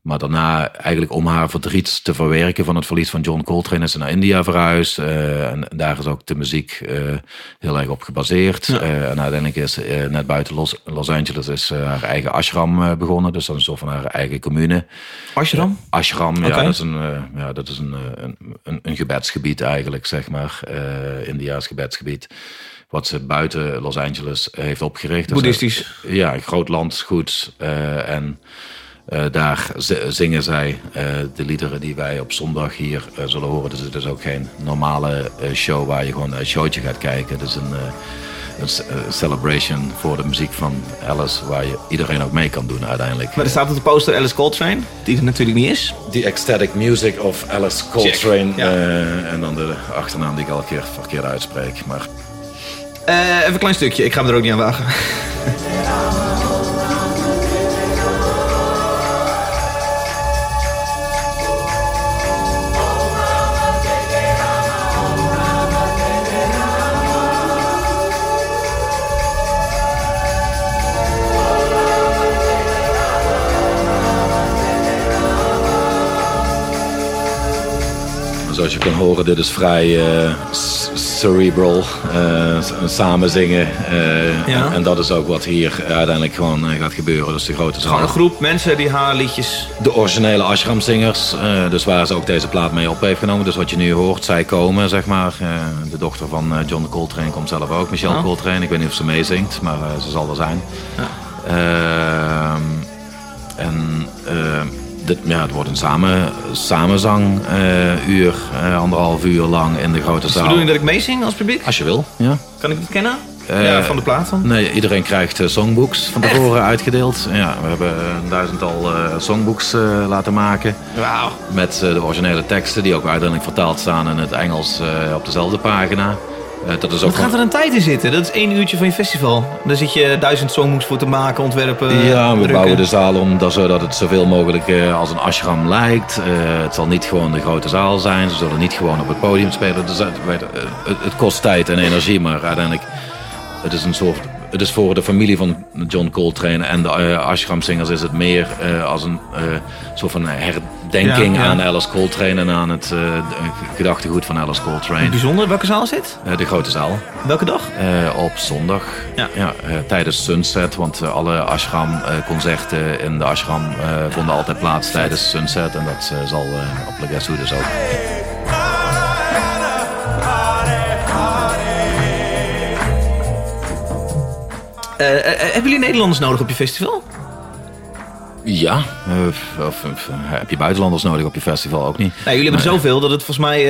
S2: Maar daarna, eigenlijk om haar verdriet te verwerken van het verlies van John Coltrane, is ze naar India verhuisd. Uh, en daar is ook de muziek uh, heel erg op gebaseerd. Ja. Uh, en uiteindelijk is net buiten Los, Los Angeles is haar eigen ashram begonnen. Dus dat is een soort van haar eigen commune.
S1: Ashram?
S2: ashram, okay. ja. Dat is een, ja, dat is een, een, een, gebedsgebied eigenlijk, zeg maar. India's gebedsgebied wat ze buiten Los Angeles heeft opgericht.
S1: Boeddhistisch?
S2: Dus, ja, een groot landgoed. en uh, daar zingen zij uh, de liederen die wij op zondag hier uh, zullen horen. Dus het is ook geen normale show waar je gewoon een showtje gaat kijken. Het is een, een celebration voor de muziek van Alice, waar je iedereen ook mee kan doen uiteindelijk.
S1: Maar er staat op de poster Alice Coltrane, die er natuurlijk niet is.
S2: The Ecstatic Music of Alice Coltrane. Ja. en dan de achternaam die ik elke keer verkeerd uitspreek. Maar...
S1: even een klein stukje, ik ga me er ook niet aan wagen.
S2: zoals je kan horen, dit is vrij uh, cerebral, uh, samen zingen. Uh, ja. En dat is ook wat hier uiteindelijk gewoon gaat gebeuren. Dus de grote zaal.
S1: Gewoon een groep mensen die haar liedjes...
S2: De originele ashram-zingers, dus waar ze ook deze plaat mee op heeft genomen. Dus wat je nu hoort, zij komen, zeg maar. de dochter van John Coltrane komt zelf ook, Michelle oh. Coltrane. Ik weet niet of ze meezingt, maar ze zal er zijn. Ja. Ehm, en dit, ja, het wordt een samen, samenzanguur, uh, uh, anderhalf uur lang in de grote zaal. Is
S1: de bedoeling dat ik meezing als publiek?
S2: Als je wil, ja.
S1: Kan ik het kennen? Ja, van de plaat dan?
S2: Nee, iedereen krijgt songbooks van tevoren uitgedeeld. Ja, we hebben een duizendtal songbooks laten maken.
S1: Wauw.
S2: Met de originele teksten die ook uiteindelijk vertaald staan in het Engels op dezelfde pagina.
S1: Uh, dat is ook Wat gaat er een tijd in zitten? Dat is één uurtje van je festival. Dan zit je duizend songs voor te maken, ontwerpen.
S2: Ja, we
S1: drukken.
S2: bouwen de zaal om dat, zodat het zoveel mogelijk uh, als een ashram lijkt. Uh, het zal niet gewoon de grote zaal zijn. Ze zullen niet gewoon op het podium spelen. Dus, het, het, kost tijd en energie, maar uiteindelijk het is een soort het is voor de familie van John Coltrane en de uh, Ashram-zingers is het meer uh, als een uh, soort van herdenking ja, ja. aan Alice Coltrane en aan het gedachtegoed van Alice Coltrane.
S1: Bijzonder, welke zaal zit?
S2: de grote zaal.
S1: Welke dag?
S2: op zondag. Ja. Ja, tijdens Sunset, want alle Ashram-concerten in de Ashram vonden altijd plaats tijdens Sunset en dat zal op Guess dus ook.
S1: Hebben jullie Nederlanders nodig op je festival?
S2: Ja, of, of, of, heb je buitenlanders nodig op je festival ook niet?
S1: Nou, jullie hebben zoveel dat het volgens mij...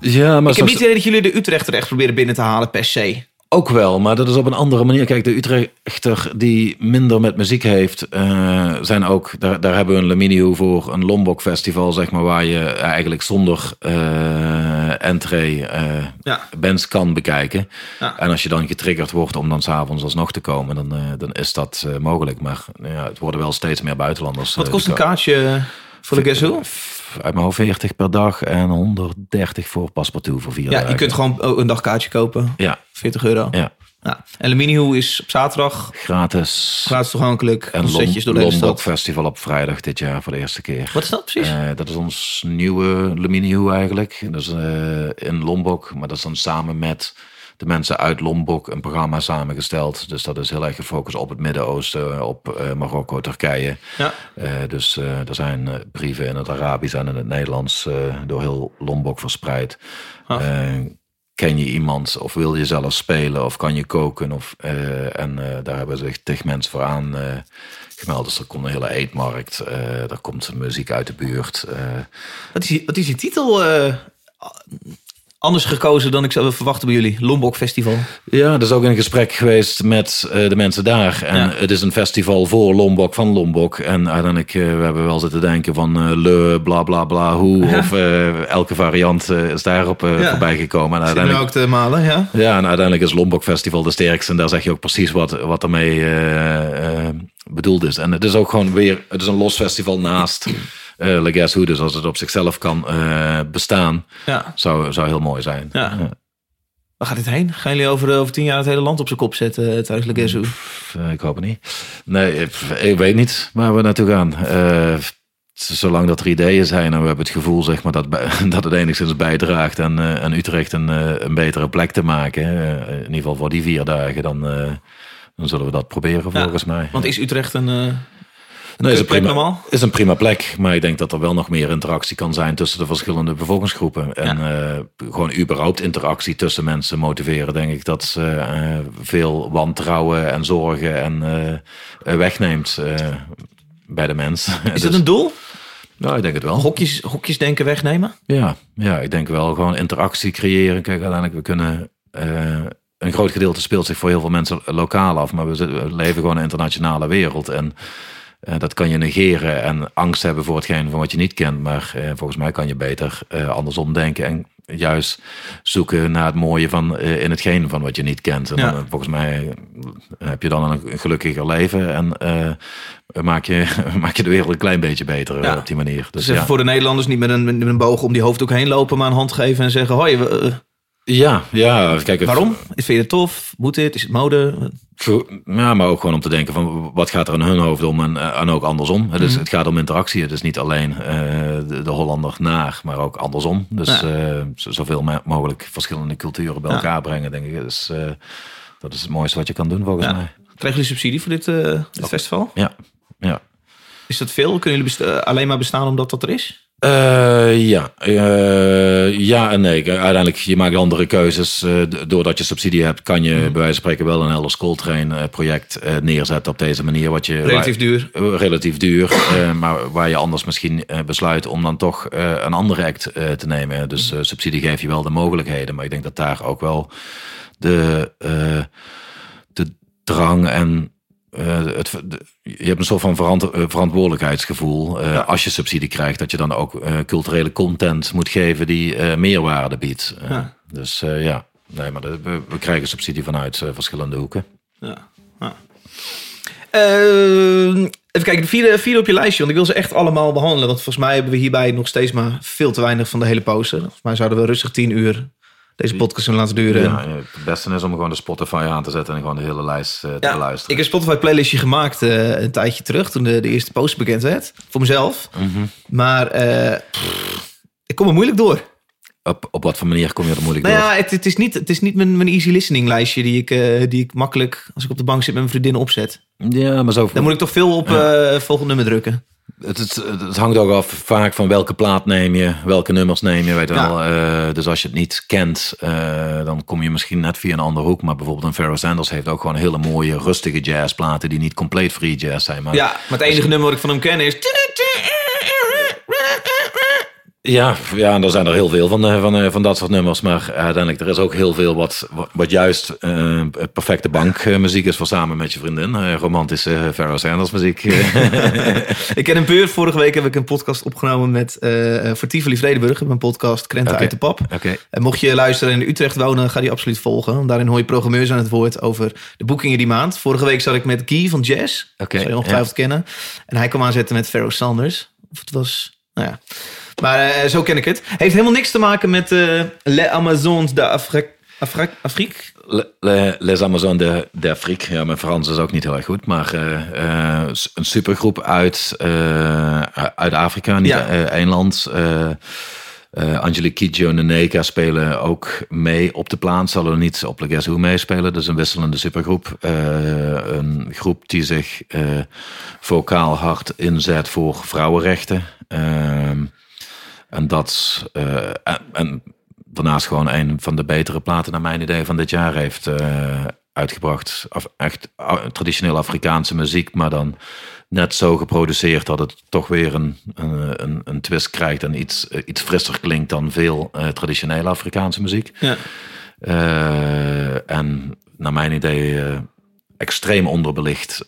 S2: ja, maar
S1: ik heb niet idee dat jullie de Utrechter echt proberen binnen te halen per se.
S2: Ook wel, maar dat is op een andere manier. Kijk, de Utrechter die minder met muziek heeft, uh, zijn ook, daar, daar hebben we een Laminio voor, een Lombok Festival, zeg maar, waar je eigenlijk zonder uh, entree uh, ja. bands kan bekijken. Ja. En als je dan getriggerd wordt om dan s'avonds alsnog te komen, dan, dan is dat mogelijk. Maar ja, het worden wel steeds meer buitenlanders.
S1: Wat kost een kaartje voor de Who?
S2: uit mijn hoofd 40 per dag en 130 voor paspartout voor vier
S1: ja,
S2: dagen.
S1: je kunt gewoon een dagkaartje kopen.
S2: Ja.
S1: 40 euro.
S2: Ja.
S1: Ja. En Luminiho is op zaterdag.
S2: Gratis.
S1: Gratis toegankelijk.
S2: En setjes door de Lombok Festival op vrijdag dit jaar voor de eerste keer.
S1: Wat is dat precies?
S2: Uh, dat is ons nieuwe Luminiho eigenlijk. Dat is uh, in Lombok, maar dat is dan samen met de mensen uit Lombok een programma samengesteld. Dus dat is heel erg gefocust op het Midden-Oosten, op uh, Marokko, Turkije.
S1: Ja.
S2: Uh, dus uh, er zijn brieven in het Arabisch en in het Nederlands door heel Lombok verspreid. Ah. ken je iemand of wil je zelf spelen of kan je koken? Of, en daar hebben zich tig mensen voor aan gemeld. Dus er komt een hele eetmarkt, er komt muziek uit de buurt.
S1: Wat, is wat is die titel? Anders gekozen dan ik zou verwachten bij jullie. Lombok Festival.
S2: Ja, dat is ook in gesprek geweest met eh, de mensen daar. En
S1: Ja.
S2: het is een festival voor Lombok, van Lombok. En uiteindelijk, eh, we hebben wel zitten denken van eh, le, bla bla bla, hoe.
S1: Ja.
S2: Of elke variant is daarop
S1: Ja.
S2: voorbij gekomen. En uiteindelijk,
S1: ook te malen, ja.
S2: ja, en uiteindelijk is Lombok Festival de sterkste. En daar zeg je ook precies wat, wat ermee bedoeld is. En het is ook gewoon weer, het is een los festival naast eh Le Guess Who. Dus als het op zichzelf kan eh, bestaan,
S1: ja.
S2: zou, zou heel mooi zijn.
S1: Ja. Waar gaat dit heen? Gaan jullie over, over tien jaar het hele land op zijn kop zetten eh, tijdens Le Guess Who?
S2: Eh, ik hoop het niet. Nee, ik, ik weet niet waar we naartoe gaan. Eh, zolang dat er ideeën zijn en we hebben het gevoel zeg maar, dat, dat het enigszins bijdraagt en, eh, en Utrecht een, eh, een betere plek te maken, eh, in ieder geval voor die vier dagen, dan, eh, dan zullen we dat proberen
S1: Ja,
S2: volgens mij.
S1: Want is Utrecht een...
S2: Nee, is een, prima,
S1: normaal?
S2: is een prima plek, maar ik denk dat er wel nog meer interactie kan zijn tussen de verschillende bevolkingsgroepen. En eh, gewoon überhaupt interactie tussen mensen motiveren, denk ik dat ze eh, veel wantrouwen en zorgen en eh, wegneemt bij de mens.
S1: is
S2: Dus-
S1: dat een doel?
S2: Nou, ik denk het wel.
S1: Hokjes, hokjes denken wegnemen?
S2: Ja, ja, ik denk wel gewoon interactie creëren. Kijk, uiteindelijk, we kunnen. een groot gedeelte speelt zich voor heel veel mensen lokaal af, maar we leven gewoon in een internationale wereld. En eh, dat kan je negeren en angst hebben voor hetgeen van wat je niet kent. Maar eh, volgens mij kan je beter eh, andersom denken en juist zoeken naar het mooie van in hetgeen van wat je niet kent. En
S1: Ja.
S2: dan, volgens mij heb je dan een gelukkiger leven en maak, je, maak je de wereld een klein beetje beter
S1: Ja.
S2: op die manier.
S1: Dus
S2: Dus
S1: even
S2: ja.
S1: voor de Nederlanders niet met een, met een boog om die hoofddoek heen lopen, maar een hand geven en zeggen: Hoi, we-
S2: Ja, ja, kijk. het-
S1: waarom? Vind je het tof? Moet dit? Is het mode?
S2: Ja, maar ook gewoon om te denken van wat gaat er in hun hoofd om en, eh, en ook andersom. Het, is, het gaat om interactie. Het is niet alleen eh, de, de Hollander naar, maar ook andersom. Dus
S1: Ja.
S2: eh, zoveel mogelijk verschillende culturen bij
S1: Ja.
S2: elkaar brengen, denk ik. Dus, dat is het mooiste wat je kan doen volgens
S1: Ja.
S2: mij.
S1: Krijgen jullie subsidie voor dit, dit festival?
S2: Ja, ja.
S1: Is dat veel? Kunnen jullie alleen maar bestaan omdat dat er is?
S2: Eh, ja. Eh, ja en nee. Uiteindelijk, je maakt andere keuzes. Eh, doordat je subsidie hebt, kan je bij wijze van spreken wel een Elders Coltrane eh, project neerzetten op deze manier. Wat je,
S1: Relatief duur.
S2: Relatief duur, maar waar je anders misschien besluit om dan toch een andere act te nemen. Dus subsidie geeft je wel de mogelijkheden, maar ik denk dat daar ook wel de, de drang en eh, het, de- je hebt een soort van verant- eh, verantwoordelijkheidsgevoel eh, als je subsidie krijgt, dat je dan ook culturele content moet geven die meerwaarde biedt.
S1: Ja.
S2: Dus ja, nee, maar de- we, we krijgen subsidie vanuit verschillende hoeken.
S1: Ja. ja. Eh, even kijken, de vierde, vierde op je lijstje. Want ik wil ze echt allemaal behandelen. Want volgens mij hebben we hierbij nog steeds maar veel te weinig van de hele poster. Volgens mij zouden we rustig tien uur deze podcast kunnen laten duren.
S2: Ja, het beste is om gewoon de Spotify aan te zetten en gewoon de hele lijst eh, te
S1: Ja,
S2: beluisteren.
S1: ik heb een Spotify playlistje gemaakt eh, een tijdje terug. Toen de, de eerste poster bekend werd. Voor mezelf.
S2: Mhm.
S1: Maar eh, ik kom er moeilijk door.
S2: Op, op wat voor manier kom je er moeilijk
S1: Nou
S2: door?
S1: ja, het, het is niet, het is niet mijn, mijn easy listening lijstje die ik, die ik makkelijk als ik op de bank zit met mijn vriendinnen opzet.
S2: Ja, maar zo.
S1: Dan moet ik toch veel op volgende nummer drukken.
S2: Het, het, het hangt ook af vaak van welke plaat neem je, welke nummers neem je, weet
S1: Ja.
S2: wel. Eh, dus als je het niet kent, eh, dan kom je misschien net via een andere hoek. Maar bijvoorbeeld een Pharoah Sanders heeft ook gewoon hele mooie, rustige jazzplaten die niet compleet free jazz zijn. Maar
S1: Ja, maar het enige nummer wat ik van hem ken is...
S2: Ja, ja, en er zijn er heel veel van, eh, van, eh, van dat soort nummers. Maar uiteindelijk, er is ook heel veel wat, wat juist eh, perfecte bankmuziek is voor samen met je vriendin. Romantische uh, Pharoah Sanders muziek.
S1: Ik ken een puur. Vorige week heb ik een podcast opgenomen met eh voor Tivoli Vredenburg. Mijn podcast Krenten uit de pap. En mocht je luisteren en in Utrecht wonen, ga die absoluut volgen. Want Daarin hoor je programmeurs aan het woord over de boekingen die maand. Vorige week zat ik met Guy van Jazz. Zou je ongetwijfeld kennen. En hij kwam aanzetten met Pharoah Sanders. Of het was... Nou ja. Maar eh, zo ken ik het. Heeft helemaal niks te maken met eh Les Amazons d'Afrique. Afrique? Afrique?
S2: Le- le- Les Amazones de, d'Afrique. Ja, mijn Frans is ook niet heel erg goed. Maar eh, een supergroep uit, uit Afrika, niet
S1: Ja.
S2: één land. Eh, Angelique Kidjo en Neka spelen ook mee op de plaat. Niet op Guess Who meespelen. Dus een wisselende supergroep. Eh, een groep die zich eh, vocaal hard inzet voor vrouwenrechten. Ehm, en dat... en, daarnaast gewoon een van de betere platen naar mijn idee van dit jaar heeft, uitgebracht. Echt uh, traditioneel Afrikaanse muziek, maar dan net zo geproduceerd dat het toch weer een, een, een, een twist krijgt en iets, eh, iets frisser klinkt dan veel eh, traditionele Afrikaanse muziek.
S1: Ja.
S2: Eh, en naar mijn idee extreem onderbelicht.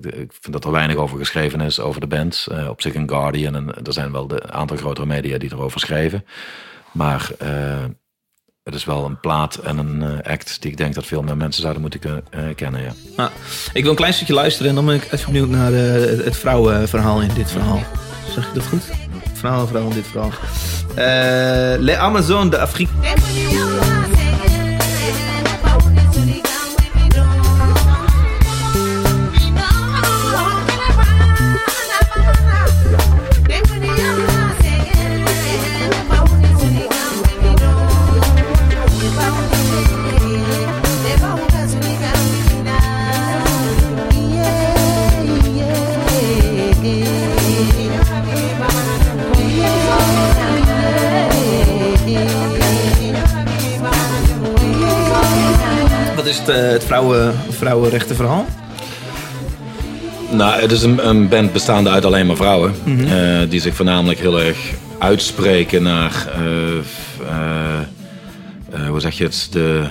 S2: Ik, vind dat er weinig over geschreven is over de band. Op zich een Guardian en er zijn wel de aantal grotere media die erover schrijven. Maar het is wel een plaat en een eh, act die ik denk dat veel meer mensen zouden moeten eh, kennen. Ja.
S1: Nou, ik wil een klein stukje luisteren en dan ben ik even benieuwd naar eh, het vrouwenverhaal in dit verhaal. Zeg ik dat goed? Het verhaal, verhaal in dit verhaal. Eh Les Amazones de Afrique. Het, eh, het vrouwen, vrouwenrechtenverhaal?
S2: Nou, het is een, een band bestaande uit alleen maar vrouwen. eh, die zich voornamelijk heel erg uitspreken naar. eh, hoe zeg je het? De.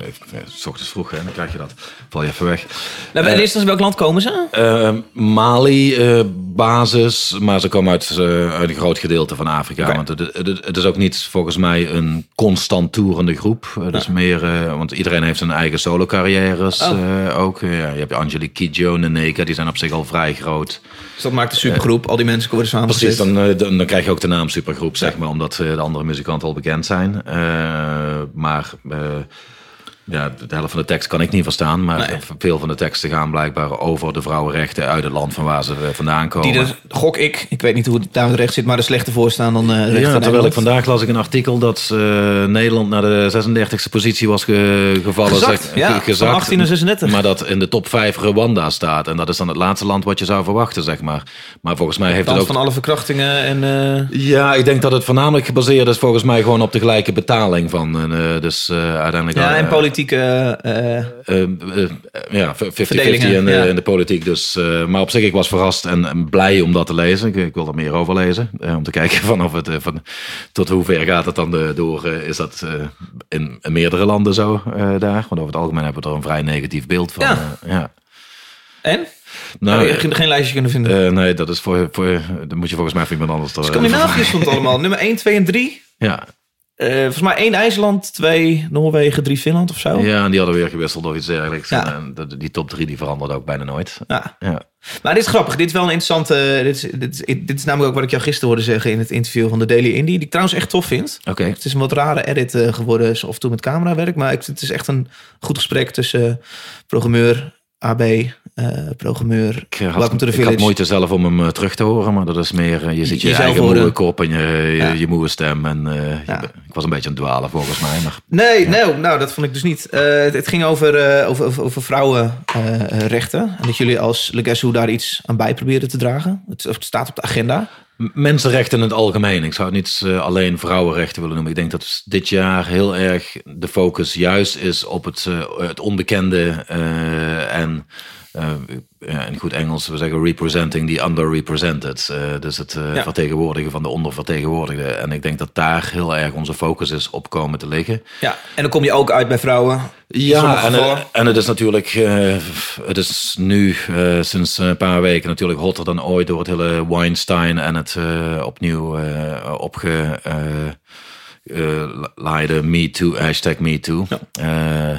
S2: Eh, even- s ochtends vroeg, hè, dan krijg je dat. Val je even weg.
S1: Nou, de eerste welk land komen ze?
S2: Eh, Mali eh, basis, maar ze komen uit, eh, uit een groot gedeelte van Afrika. Want het, het, het is ook niet volgens mij een constant toerende groep. Het is meer, eh, want iedereen heeft zijn eigen solo carrières
S1: Oh.
S2: ook. Ja, je hebt Angelique Kidjo, Neneka, die zijn op zich al vrij groot.
S1: Dus dat maakt een supergroep. Al die mensen worden samen
S2: Precies, dan, eh, dan, dan krijg je ook de naam supergroep, zeg maar, omdat eh, de andere muzikanten al bekend zijn. Eh, maar eh, ja, de helft van de tekst kan ik niet verstaan, maar
S1: Nee.
S2: veel van de teksten gaan blijkbaar over de vrouwenrechten uit het land van waar ze eh, vandaan komen.
S1: Die dus, gok ik, ik weet niet hoe het daar recht zit, maar er slechter voor staan dan recht
S2: ja, terwijl
S1: Nederland.
S2: ik vandaag las ik een artikel dat eh, Nederland naar de 36e positie was ge- gevallen.
S1: Gezakt,
S2: zeg-
S1: ja,
S2: ge-
S1: van 18 naar 36.
S2: Maar dat in de top 5 Rwanda staat. En dat is dan het laatste land wat je zou verwachten, zeg maar. Maar volgens mij heeft het ook...
S1: van alle verkrachtingen en...
S2: Ja, ik denk dat het voornamelijk gebaseerd is volgens mij gewoon op de gelijke betaling van. dus uiteindelijk.
S1: ja, en politieke... eh,
S2: eh, eh, ja, 50-50
S1: Verdelingen,
S2: in, de-
S1: ja.
S2: in de politiek. Dus, eh, maar op zich, ik was verrast en, en blij om dat te lezen. Ik, ik wil er meer over lezen. eh, om te kijken van of het, van, tot hoe ver gaat het dan door. is dat in, in meerdere landen zo daar? Want over het algemeen hebben we er een vrij negatief beeld van.
S1: Ja.
S2: ja.
S1: en?
S2: Nou,
S1: Nou, geen, geen lijstje kunnen vinden.
S2: nee, dat is voor, voor. Dan moet je volgens mij voor iemand anders. er-
S1: Scandinavië stond allemaal. Nummer 1, 2 en 3.
S2: Ja,
S1: Eh, volgens mij één IJsland, twee Noorwegen, drie Finland of zo.
S2: ja, en die hadden weer gewisseld of iets dergelijks.
S1: Ja.
S2: En, eh, die top drie die veranderde ook bijna nooit.
S1: Ja.
S2: Ja.
S1: Maar dit is grappig. Dit is wel een interessante... Dit is, dit, is, dit is namelijk ook wat ik jou gisteren hoorde zeggen in het interview van de Daily Indie. Die ik trouwens echt tof vind.
S2: Oké.
S1: Het is een wat rare edit eh, geworden, zo af en toe met camerawerk. Maar het is echt een goed gesprek tussen eh, programmeur, AB, eh, programmeur.
S2: Ik, had,
S1: Welcome to the
S2: ik had
S1: village.
S2: moeite zelf om hem eh, terug te horen, maar dat is meer, eh, je ziet je
S1: Jezelf
S2: eigen moe kop en je, je,
S1: Ja.
S2: je moe stem. En, eh, je ik was een beetje aan het dwalen volgens mij. Maar,
S1: Nee, nee, nou dat vond ik dus niet. Eh, het, het ging over, eh, over, over, vrouwenrechten. en dat jullie als Legacy daar iets aan bij proberen te dragen. Het, het staat op de agenda.
S2: Mensenrechten in het algemeen. Ik zou het niet eh, alleen vrouwenrechten willen noemen. Ik denk dat dit jaar heel erg de focus juist is op het, eh, het onbekende eh, en eh, in goed Engels, we zeggen representing the underrepresented. Eh, dus het eh,
S1: Ja.
S2: vertegenwoordigen van de ondervertegenwoordigden. En ik denk dat daar heel erg onze focus is op komen te liggen.
S1: Ja, en dan kom je ook uit bij vrouwen.
S2: Ja, en, en het is natuurlijk, eh, het is nu eh, sinds een paar weken natuurlijk hotter dan ooit door het hele Weinstein en het eh, opnieuw eh opge... eh eh, laaide Me Too, hashtag Me Too. Eh,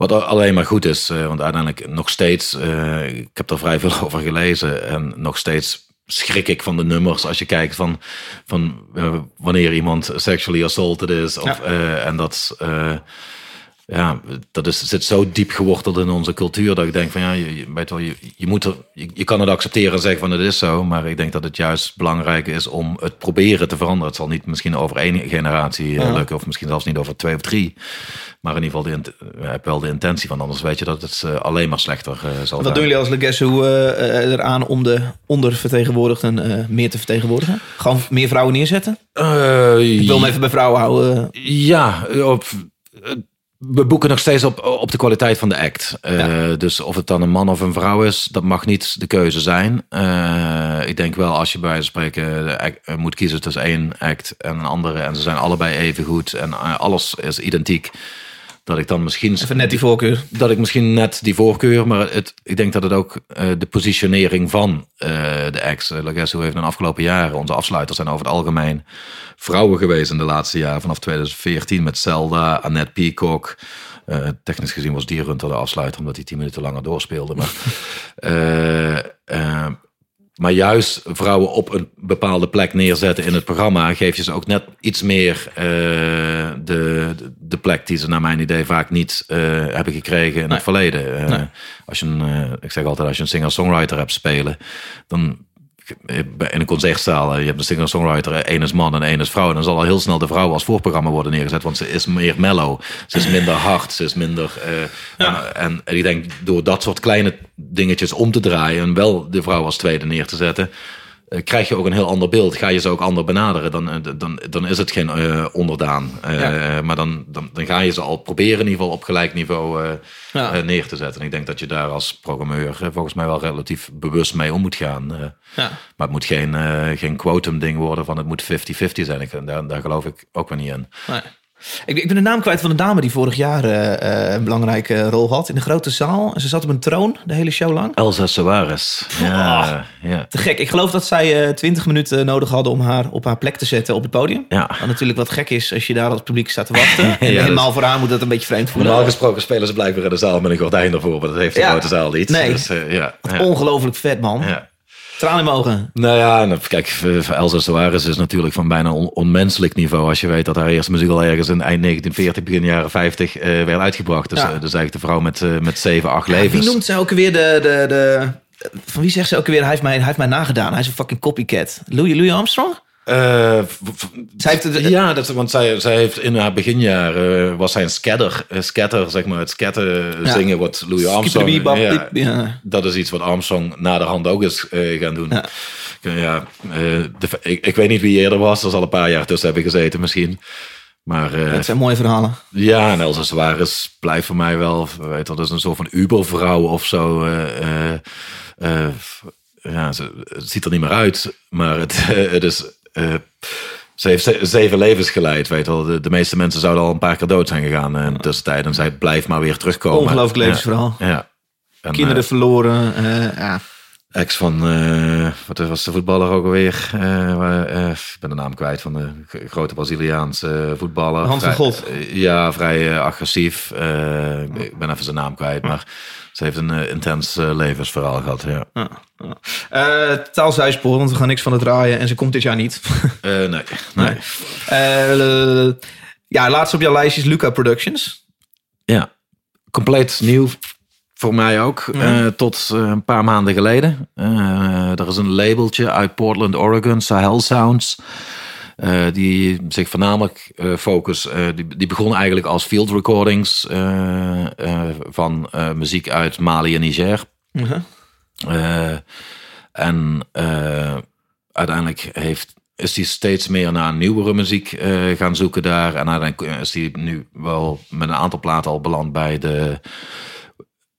S2: wat al- alleen maar goed is, eh, want uiteindelijk nog steeds, eh, ik heb er vrij veel over gelezen en nog steeds schrik ik van de nummers als je kijkt van, van eh, wanneer iemand sexually assaulted is. Of,
S1: Ja.
S2: en dat, ja, dat is, zit zo diep geworteld in onze cultuur dat ik denk van ja, je, weet wel, je, je, moet er, je, je kan het accepteren en zeggen van het is zo, maar ik denk dat het juist belangrijk is om het proberen te veranderen. Het zal niet misschien over één generatie eh,
S1: Ja.
S2: lukken of misschien zelfs niet over twee of drie, maar in ieder geval de, heb wel de intentie van, anders weet je dat het eh, alleen maar slechter eh, zal
S1: Wat
S2: zijn.
S1: doen jullie als Legacy uh, eraan om de ondervertegenwoordigden meer te vertegenwoordigen? Gewoon meer vrouwen neerzetten? Ik wil hem even bij vrouwen houden.
S2: Ja, op, we boeken nog steeds op, op de kwaliteit van de act. Eh, Dus of het dan een man of een vrouw is, dat mag niet de keuze zijn. Eh, ik denk wel als je bij wijze van spreken act, eh, moet kiezen tussen één act en een andere. En ze zijn allebei even goed en alles is identiek. Dat ik dan misschien
S1: Even net die voorkeur.
S2: dat ik misschien net die voorkeur, maar het, ik denk dat het ook eh, de positionering van eh, de acts. Uh, Lagesso heeft in de afgelopen jaren, onze afsluiters zijn over het algemeen vrouwen geweest in de laatste jaren, vanaf 2014 met Zelda, Annette Peacock. Technisch gezien was Dierhunter de afsluiter, omdat hij tien minuten langer doorspeelde. Maar, maar juist vrouwen op een bepaalde plek neerzetten in het programma, geef je ze ook net iets meer eh, de, de plek die ze naar mijn idee vaak niet eh, hebben gekregen in het verleden. Eh, Als je een, ik zeg altijd, als je een singer-songwriter hebt spelen, dan in een concertzaal, eh, je hebt een singer-songwriter, eh, één is man en één is vrouw. Dan zal al heel snel de vrouw als voorprogramma worden neergezet, want ze is meer mellow. Ze is minder hard, ze is minder... eh, en, en, en ik denk, door dat soort kleine dingetjes om te draaien en wel de vrouw als tweede neer te zetten, krijg je ook een heel ander beeld. Ga je ze ook ander benaderen, dan, eh, dan, dan is het geen eh, onderdaan. Eh, Maar dan, dan, dan ga je ze al proberen in ieder geval op gelijk niveau eh,
S1: Ja.
S2: eh, neer te zetten. En ik denk dat je daar als programmeur eh, volgens mij wel relatief bewust mee om moet gaan. eh.
S1: Ja.
S2: Maar het moet geen, eh, geen quotum ding worden van het moet 50-50 zijn. Ik, daar, daar geloof ik ook weer niet in.
S1: Nee. Ik, ik ben de naam kwijt van de dame die vorig jaar eh, eh, een belangrijke rol had in de grote zaal. Ze zat op een troon de hele show lang.
S2: Elsa Soares. Ja, ja.
S1: Te gek. Ik geloof dat zij eh 20 minuten nodig hadden om haar op haar plek te zetten op het podium.
S2: Ja.
S1: Wat natuurlijk wat gek is als je daar als publiek staat te wachten. En
S2: Ja,
S1: helemaal voor haar moet dat een beetje vreemd voelen.
S2: Normaal gesproken spelen ze blijkbaar in de zaal met een gordijn ervoor. Maar dat heeft de grote zaal niet.
S1: Nee.
S2: Dus, ja, ja,
S1: Ongelooflijk vet, man.
S2: ja.
S1: Traan in mijn ogen.
S2: Nou ja, kijk, voor voor Elsa Soares is natuurlijk van bijna on- onmenselijk niveau. Als je weet dat haar eerste muziek al ergens in eind 1940, begin jaren 50 eh, werd uitgebracht. Dus,
S1: Ja.
S2: eh, dus eigenlijk de vrouw met, eh, met 7, 8
S1: Wie
S2: levens.
S1: noemt zij ook weer de, de, de... Van wie zegt ze ook weer, hij heeft mij, hij heeft mij nagedaan. Hij is een fucking copycat. Louis, Louis Armstrong?
S2: Eh,
S1: Zij heeft het-
S2: ja, dat, want zij, zij heeft in haar beginjaren was zij een scatter, eh, scatter zeg maar, het scatten
S1: Ja.
S2: zingen wat Louis Armstrong. Ja. Dat is iets wat Armstrong na de hand ook is gaan doen.
S1: Ja.
S2: De- ik, ik weet niet wie eerder was, er zal een paar jaar tussen hebben gezeten misschien. Maar
S1: Het zijn mooie verhalen.
S2: ja, en Elsa Suarez blijft voor mij wel, weet dat is een soort van ubervrouw of zo. ja, ze, het ziet er niet meer uit, maar het, het is. Eh, ze heeft ze- zeven levens geleid, weet wel. De, de meeste mensen zouden al een paar keer dood zijn gegaan eh, in de tussentijd. En zij blijft maar weer terugkomen.
S1: Ongelooflijk
S2: Ja,
S1: levensverhaal.
S2: Ja. En,
S1: Kinderen verloren. eh, ja.
S2: Ex van, eh, wat was de voetballer ook alweer? Eh, eh, ik ben de naam kwijt van de grote Braziliaanse voetballer.
S1: Hand van God.
S2: ja, vrij agressief. Ik ben even zijn naam kwijt, maar ze heeft een intens levensverhaal gehad. Ja.
S1: Taalzuispoor, want we gaan niks van het draaien. En ze komt dit jaar niet.
S2: Nee, nee.
S1: Ja, laatst op jouw lijstje is Luca Productions.
S2: Ja, compleet nieuw voor mij ook. eh, tot eh, een paar maanden geleden. Eh, er is een labeltje uit Portland, Oregon, Sahel Sounds. die zich voornamelijk eh focus. die, die begon eigenlijk als field recordings van muziek uit Mali en Niger. Eh, en uiteindelijk heeft, is hij steeds meer naar nieuwere muziek gaan zoeken daar. En uiteindelijk is hij nu wel met een aantal platen al beland bij de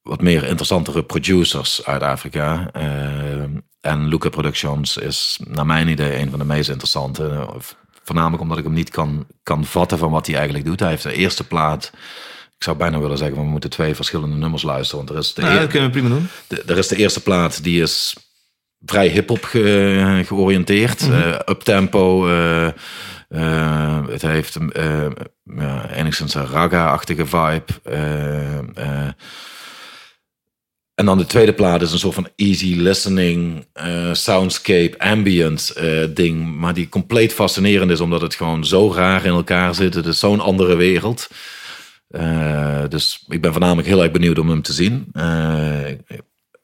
S2: wat meer interessantere producers uit Afrika. Eh, en Luca Productions is naar mijn idee een van de meest interessante. Voornamelijk omdat ik hem niet kan, kan vatten van wat hij eigenlijk doet. Hij heeft de eerste plaat. Ik zou bijna willen zeggen, we moeten twee verschillende nummers luisteren. Want er is de,
S1: Nou, dat kunnen we prima doen.
S2: de, er is de eerste plaat, die is vrij hip-hop ge- georiënteerd. eh uptempo. eh, het heeft ja, enigszins een raga-achtige vibe. En dan de tweede plaat is een soort van easy listening, eh, soundscape, ambient eh, ding. Maar die compleet fascinerend is, omdat het gewoon zo raar in elkaar zit. Het is zo'n andere wereld. Eh, dus ik ben voornamelijk heel erg benieuwd om hem te zien. Eh,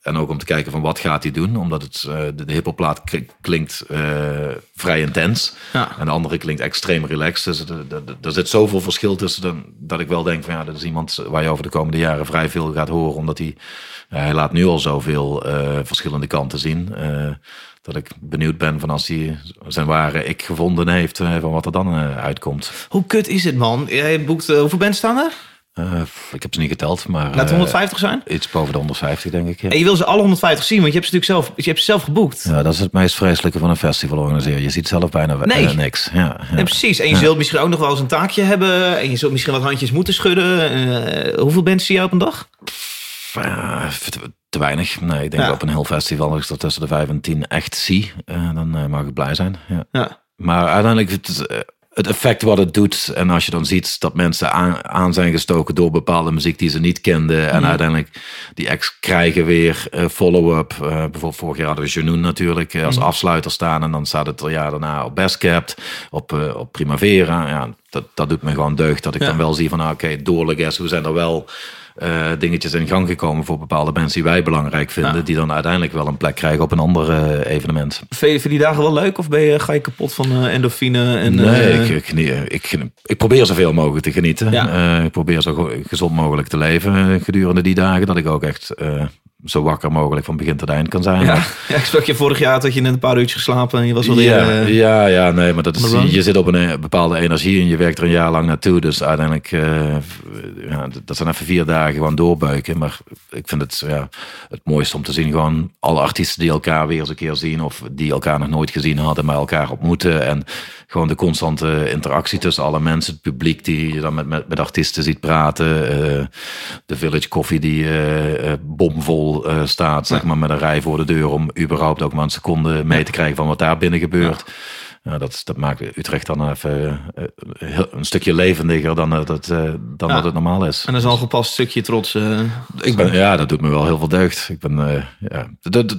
S2: en ook om te kijken van wat gaat hij doen. Omdat het, eh, de, de hiphopplaat k- klinkt eh, vrij intens.
S1: Ja.
S2: En de andere klinkt extreem relaxed. Dus er, zit zoveel verschil tussen. Dan, dat ik wel denk van ja, dat is iemand waar je over de komende jaren vrij veel gaat horen. Omdat hij, ja, hij laat nu al zoveel eh, verschillende kanten zien. eh, dat ik benieuwd ben van als hij zijn ware ik gevonden heeft. eh, van wat er dan eh, uitkomt.
S1: Hoe kut is het, man? Jij boekt, eh, hoeveel bands staan er?
S2: Eh, ik heb ze niet geteld, maar...
S1: Laat het
S2: eh,
S1: 150 zijn.
S2: Iets boven de 150, denk ik. Ja.
S1: En je wil ze alle 150 zien, want je hebt ze natuurlijk zelf, je hebt ze zelf geboekt.
S2: Ja, dat is het meest vreselijke van een festival organiseren. Je ziet zelf bijna
S1: Nee.
S2: eh, niks. Ja, ja.
S1: Ja, precies. En je zult misschien ook nog wel eens een taakje hebben. En je zult misschien wat handjes moeten schudden. Hoeveel mensen zie je op een dag?
S2: Te, weinig. Nee, ik denk
S1: Ja.
S2: op een heel festival, als ik er tussen de 5 en 10 echt zie, dan mag ik blij zijn. Ja.
S1: Ja.
S2: Maar uiteindelijk, het, effect wat het doet, en als je dan ziet dat mensen aan, aan zijn gestoken door bepaalde muziek die ze niet kenden, en uiteindelijk die acts krijgen weer eh, follow-up. Eh, bijvoorbeeld vorig jaar hadden we Janoen natuurlijk eh, als afsluiter staan, en dan staat het er jaar daarna op Best Kept, op, op Primavera. Ja, dat, dat doet me gewoon deugd, dat ik
S1: Ja.
S2: dan wel zie van, ah, oké, door Legas, hoe zijn er wel eh, dingetjes in gang gekomen voor bepaalde mensen die wij belangrijk vinden,
S1: Ja.
S2: die dan uiteindelijk wel een plek krijgen op een ander eh, evenement.
S1: Vind je, vind je die dagen wel leuk? Of ben je, ga je kapot van eh, endorfine? En,
S2: Nee, ik, ik, genie- ik, ik probeer zoveel mogelijk te genieten.
S1: Ja.
S2: Ik probeer zo gezond mogelijk te leven gedurende die dagen. Dat ik ook echt zo wakker mogelijk van begin tot eind kan zijn.
S1: ja. Ik sprak je vorig jaar dat je net een paar uurtjes geslapen en je was wel weer...
S2: ja,
S1: eh,
S2: ja, ja, nee, maar dat is,
S1: run.
S2: je zit op een eh, bepaalde energie en je werkt er een jaar lang naartoe. Dus uiteindelijk, eh, ja, dat zijn even vier dagen gewoon doorbuiken. Maar ik vind het ja, het mooiste om te zien gewoon alle artiesten die elkaar weer eens een keer zien. Of die elkaar nog nooit gezien hadden, maar elkaar ontmoeten. En gewoon de constante interactie tussen alle mensen. Het publiek die je dan met, met, met artiesten ziet praten. eh, de Village Coffee die eh, eh, bomvol eh, staat, zeg maar, met een rij voor de deur. Om überhaupt ook maar een seconde mee te krijgen van wat daar binnen gebeurt. Ja, dat, dat maakt Utrecht dan even eh, een stukje levendiger dan, eh, dat, eh, dan
S1: Ja.
S2: dat het normaal is.
S1: En dat is al gepast stukje trots. eh.
S2: Ik ben, ja, dat doet me wel heel veel deugd. Ik ben, eh, ja.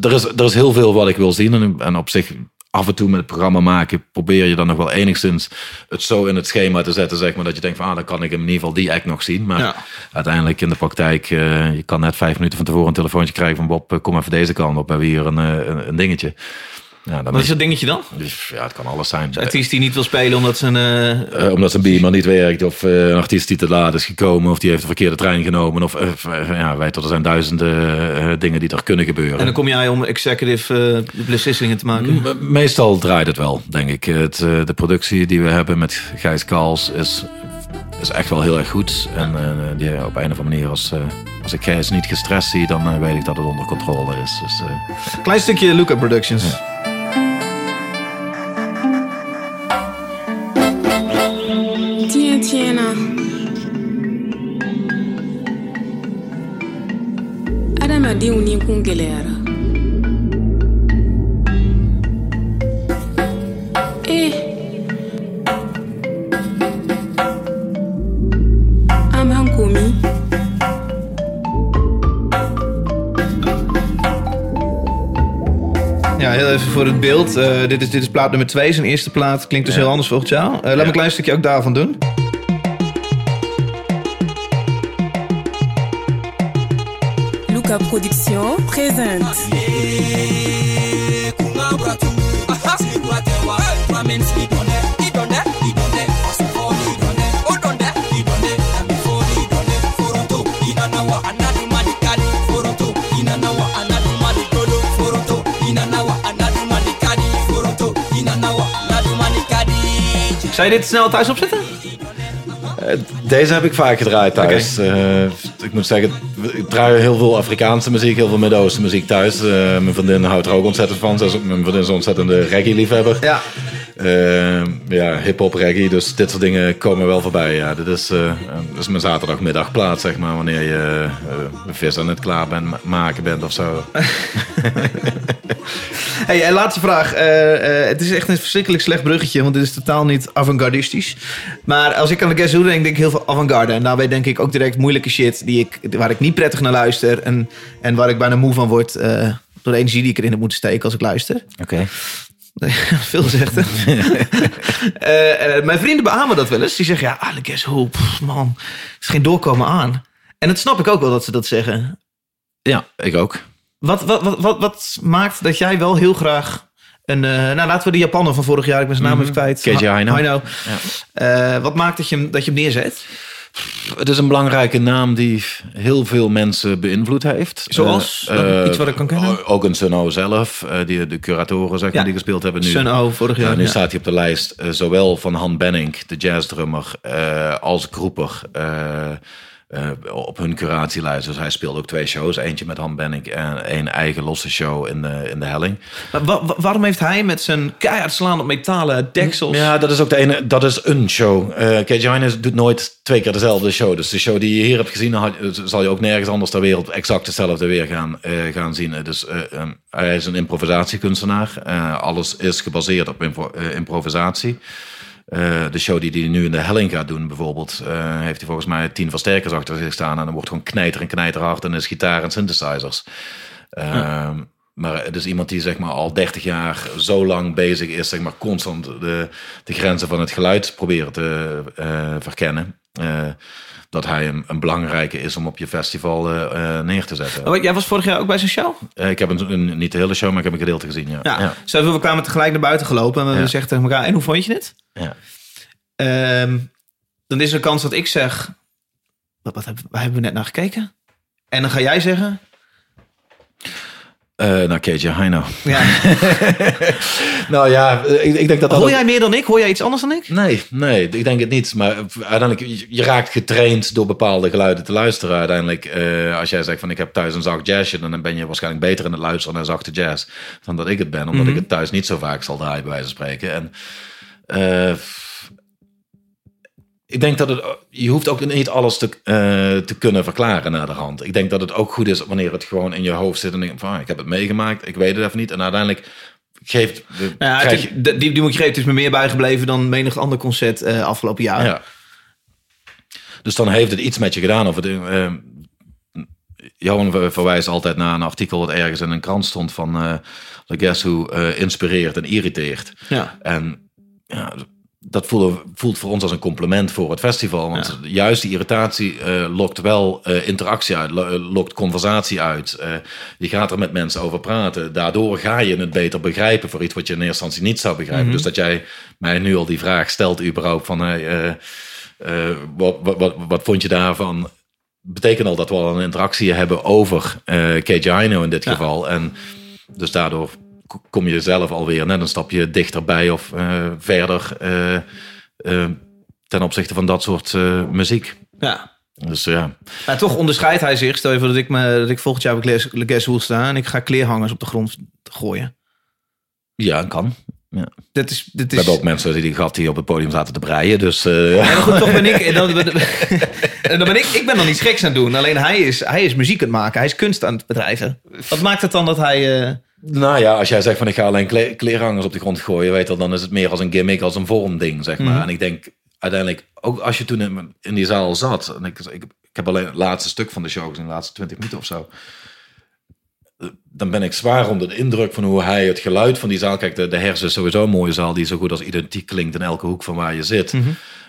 S2: Er, is, er is heel veel wat ik wil zien. En, en op zich, af en toe met het programma maken, probeer je dan nog wel enigszins het zo in het schema te zetten, zeg maar, dat je denkt van, ah, dan kan ik in ieder geval die act nog zien. Maar
S1: Ja.
S2: uiteindelijk in de praktijk, eh, je kan net vijf minuten van tevoren een telefoontje krijgen van Bob, eh, kom even deze kant op, we hebben hier een, eh, een, een dingetje. Ja, dan
S1: Wat is dat dingetje dan?
S2: dus, ja, het kan alles zijn.
S1: Artiest die niet wil spelen omdat zijn... eh,
S2: Eh, omdat zijn beamer niet werkt, of eh, een artiest die te laat is gekomen, of die heeft de verkeerde trein genomen. Of ja, weet dat er zijn duizenden dingen die er kunnen gebeuren.
S1: en dan kom jij om executive beslissingen te maken.
S2: Me- Meestal draait het wel, denk ik. Het, de productie die we hebben met Gijs Kals is, is echt wel heel erg goed. En die, op een of andere manier, als, als ik Gijs niet gestrest zie, dan weet ik dat het onder controle is. Dus,
S1: Klein stukje Luca Productions.
S4: Adamadenw ni kun gɛlɛyara. Eh. An b'an komi.
S1: Ja, heel even voor het beeld. Eh, dit, is, dit is plaat nummer 2. Zijn eerste plaat klinkt dus heel anders volgens jou. Eh, laat me een klein stukje ook daarvan doen.
S4: Production présente.
S1: Zou je dit snel thuis opzetten?
S2: Deze heb ik vaak gedraaid thuis. Eh, ik moet zeggen, draai heel veel Afrikaanse muziek, heel veel Midden-Oosten muziek thuis. Eh, mijn vriendin houdt er ook ontzettend van. Ook- Mijn vriendin is een ontzettende reggae-liefhebber.
S1: Ja.
S2: Eh, ja, hip-hop, reggae, dus dit soort dingen komen wel voorbij. Ja, dit is, eh, dit is mijn zaterdagmiddagplaat, zeg maar, wanneer je eh, vis aan het klaar bent, ma- maken bent of zo.
S1: Hey, en laatste vraag. Eh, eh, het is echt een verschrikkelijk slecht bruggetje, want dit is totaal niet avant-gardistisch. Maar als ik aan de Guess Who denk, denk ik heel veel avant-garde. En daarbij denk ik ook direct moeilijke shit die ik, waar ik niet prettig naar luister. En, en waar ik bijna moe van word eh, door de energie die ik erin heb moeten steken als ik luister.
S2: Oké.
S1: Veel zegt hè? Eh, eh, mijn vrienden beamen dat wel eens. Die zeggen, ja, ah, de Guess Who, pff, man, er is geen doorkomen aan. En dat snap ik ook wel dat ze dat zeggen.
S2: Ja, ik ook.
S1: Wat, wat, wat, wat, wat maakt dat jij wel heel graag een... eh, nou, laten we de Japaner van vorig jaar, ik ben zijn naam even kwijt.
S2: Keiji Haino.
S1: Haino. Eh, wat maakt dat je, hem, dat je hem neerzet?
S2: Het is een belangrijke naam die heel veel mensen beïnvloed heeft.
S1: Zoals?
S2: Eh,
S1: iets wat ik kan kennen?
S2: Ook een Suno zelf, die, de curatoren zeg maar,
S1: Ja.
S2: die gespeeld hebben nu.
S1: Sun O, vorig
S2: Ja,
S1: jaar.
S2: nu
S1: ja.
S2: staat hij op de lijst zowel van Han Benning, de jazzdrummer, als Groeper. Eh, eh, op hun curatielijst. Dus hij speelde ook twee shows. Eentje met Han Benning en een eigen losse show in de, in de helling.
S1: Maar wa- wa- waarom heeft hij met zijn keihard slaan op metalen deksels...
S2: Ja, dat is ook de ene. Dat is een show. Eh Cage Hines doet nooit twee keer dezelfde show. Dus de show die je hier hebt gezien, had- zal je ook nergens anders ter wereld exact hetzelfde weer gaan, eh, gaan zien. Dus eh, eh, hij is een improvisatiekunstenaar. Eh, alles is gebaseerd op impro- eh, improvisatie. Eh, de show die hij nu in de helling gaat doen, bijvoorbeeld, eh, heeft hij volgens mij tien versterkers achter zich staan. En dan wordt gewoon knijter en knijterhard en is gitaar en synthesizers. Ehm, Maar het is iemand die zeg maar, al 30 jaar zo lang bezig is, zeg maar, constant de, de grenzen van het geluid proberen te eh, verkennen. Dat hij een, een belangrijke is om op je festival eh, eh, neer te zetten.
S1: Oh, jij was vorig jaar ook bij zijn show?
S2: Eh, ik heb een, een- niet de hele show, maar ik heb een gedeelte gezien. Ja.
S1: Ja.
S2: ja.
S1: We kwamen tegelijk naar buiten gelopen en we
S2: Ja.
S1: zeggen tegen elkaar, en hoe vond je het?
S2: Ja.
S1: Ehm, dan is er een kans dat ik zeg, wat, wat hebben, waar hebben we net naar gekeken? En dan ga jij zeggen,
S2: Eh, nou, KJ Heino.
S1: ja,
S2: Nou ja, ik, ik denk dat
S1: hoor jij meer dan ik? Hoor jij iets anders dan ik?
S2: Nee, nee, ik denk het niet. Maar uiteindelijk, je- je raakt getraind door bepaalde geluiden te luisteren. Uiteindelijk, eh, als jij zegt van ik heb thuis een zacht jazzje, dan ben je waarschijnlijk beter in het luisteren naar zachte jazz dan dat ik het ben. Omdat ik het thuis niet zo vaak zal draaien, bij wijze van spreken. En eh, ik denk dat het, je hoeft ook niet alles te, eh, te kunnen verklaren naar de hand. Ik denk dat het ook goed is wanneer het gewoon in je hoofd zit en denk van ah, ik heb het meegemaakt, ik weet het even niet. En uiteindelijk geeft,
S1: Nou ja,
S2: je,
S1: die, die is me meer bijgebleven dan menig ander concert eh, afgelopen jaar.
S2: Ja. Dus dan heeft het iets met je gedaan. Of het, eh, Johan ver- verwijst altijd naar een artikel dat ergens in een krant stond van eh The Guess Who inspireert en irriteert.
S1: Ja.
S2: En ja, dat voelde, voelt voor ons als een compliment voor het festival. Want juist die irritatie eh, lokt wel eh, interactie uit, eh, lokt conversatie uit. Je gaat er met mensen over praten. Daardoor ga je het beter begrijpen voor iets wat je in eerste instantie niet zou begrijpen. Dus dat jij mij nu al die vraag stelt überhaupt van... hey, wat, wat, wat, wat vond je daarvan? Betekent al dat we al een interactie hebben over Heino in dit
S1: Ja.
S2: geval. En dus daardoor kom je zelf alweer net een stapje dichterbij of eh, verder eh, eh, ten opzichte van dat soort muziek.
S1: ja.
S2: Dus ja,
S1: Maar toch onderscheidt hij zich. Stel je voor dat ik, me, dat ik volgend jaar op Le Guess Who sta en ik ga kleerhangers op de grond gooien.
S2: ja kan. Ja.
S1: Dat is, dit
S2: We
S1: is,
S2: hebben ook mensen die die op het podium zaten te breien. Dus eh,
S1: Ja, goed, toch ben ik. en Dan, en dan ben ik. Ik ben dan iets geks aan het doen. Alleen hij is, hij is muziek aan het maken. Hij is kunst aan het bedrijven. Wat maakt het dan dat hij. eh,
S2: Nou ja, als jij zegt van ik ga alleen kle kleerhangers op de grond gooien, weet dan is het meer als een gimmick, als een vormding, zeg maar.
S1: Mhm.
S2: En ik denk uiteindelijk, ook als je toen in, in die zaal zat, en ik, ik, ik heb alleen het laatste stuk van de show gezien, de laatste 20 minuten of zo. Dan ben ik zwaar onder de indruk van hoe hij het geluid van die zaal. Kijk, de, de hersen is sowieso een mooie zaal die zo goed als identiek klinkt in elke hoek van waar je zit.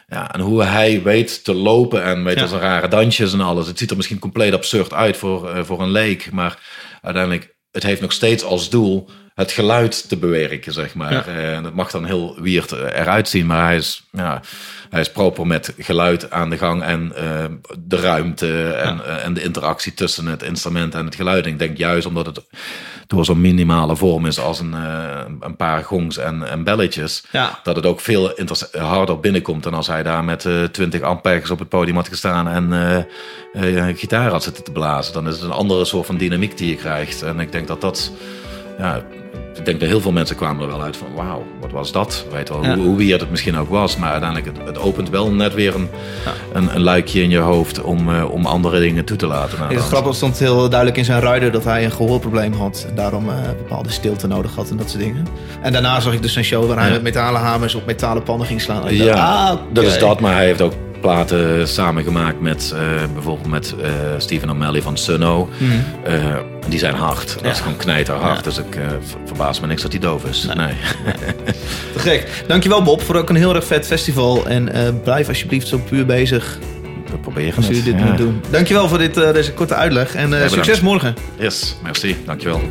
S2: Ja, en hoe hij weet te lopen en weet
S1: Ja.
S2: als een rare dansjes en alles. Het ziet er misschien compleet absurd uit voor, eh, voor een leek, maar uiteindelijk, het heeft nog steeds als doel het geluid te bewerken, zeg maar.
S1: Ja.
S2: Eh, En dat mag dan heel weird eruit zien, maar hij is, ja, hij is proper met geluid aan de gang en eh, de ruimte en, eh, en de interactie tussen het instrument en het geluid. En ik denk juist omdat het door zo'n minimale vorm is als een, eh, een paar gongs en, en belletjes,
S1: Ja.
S2: dat het ook veel harder binnenkomt dan als hij daar met eh 20 amperes op het podium had gestaan en eh, gitaar had zitten te blazen. Dan is het een andere soort van dynamiek die je krijgt. En ik denk dat dat, ja, ik denk dat heel veel mensen kwamen er wel uit van, wauw, wat was dat? Weet wel,
S1: Ja.
S2: hoe, hoe weird het misschien ook was. Maar uiteindelijk, het, het opent wel net weer een, een, een luikje in je hoofd om, eh, om andere dingen toe te laten. Nou,
S1: Het
S2: dan-
S1: grappig stond heel duidelijk in zijn rider dat hij een gehoorprobleem had. En daarom eh, bepaalde stilte nodig had en dat soort dingen. En daarna zag ik dus een show waar hij
S2: Ja.
S1: met metalen hamers op metalen pannen ging slaan. En ik dacht,
S2: Ja,
S1: ah,
S2: dat is dat. Maar hij heeft ook platen samengemaakt met eh, bijvoorbeeld met eh Stephen O'Malley van Sunno. Eh, en die zijn hard. Dat is
S1: Mhm.
S2: Gewoon knijterhard.
S1: Ja.
S2: Dus ik eh, ver- verbaas me niks dat hij doof is. Nee.
S1: Te gek. Dankjewel Bob voor ook een heel erg vet festival. En eh, blijf alsjeblieft zo puur bezig
S2: We proberen
S1: als jullie dit
S2: Ja.
S1: nu doen. Dankjewel voor dit, eh, deze korte uitleg. En eh, succes morgen.
S2: Yes, merci. Dankjewel.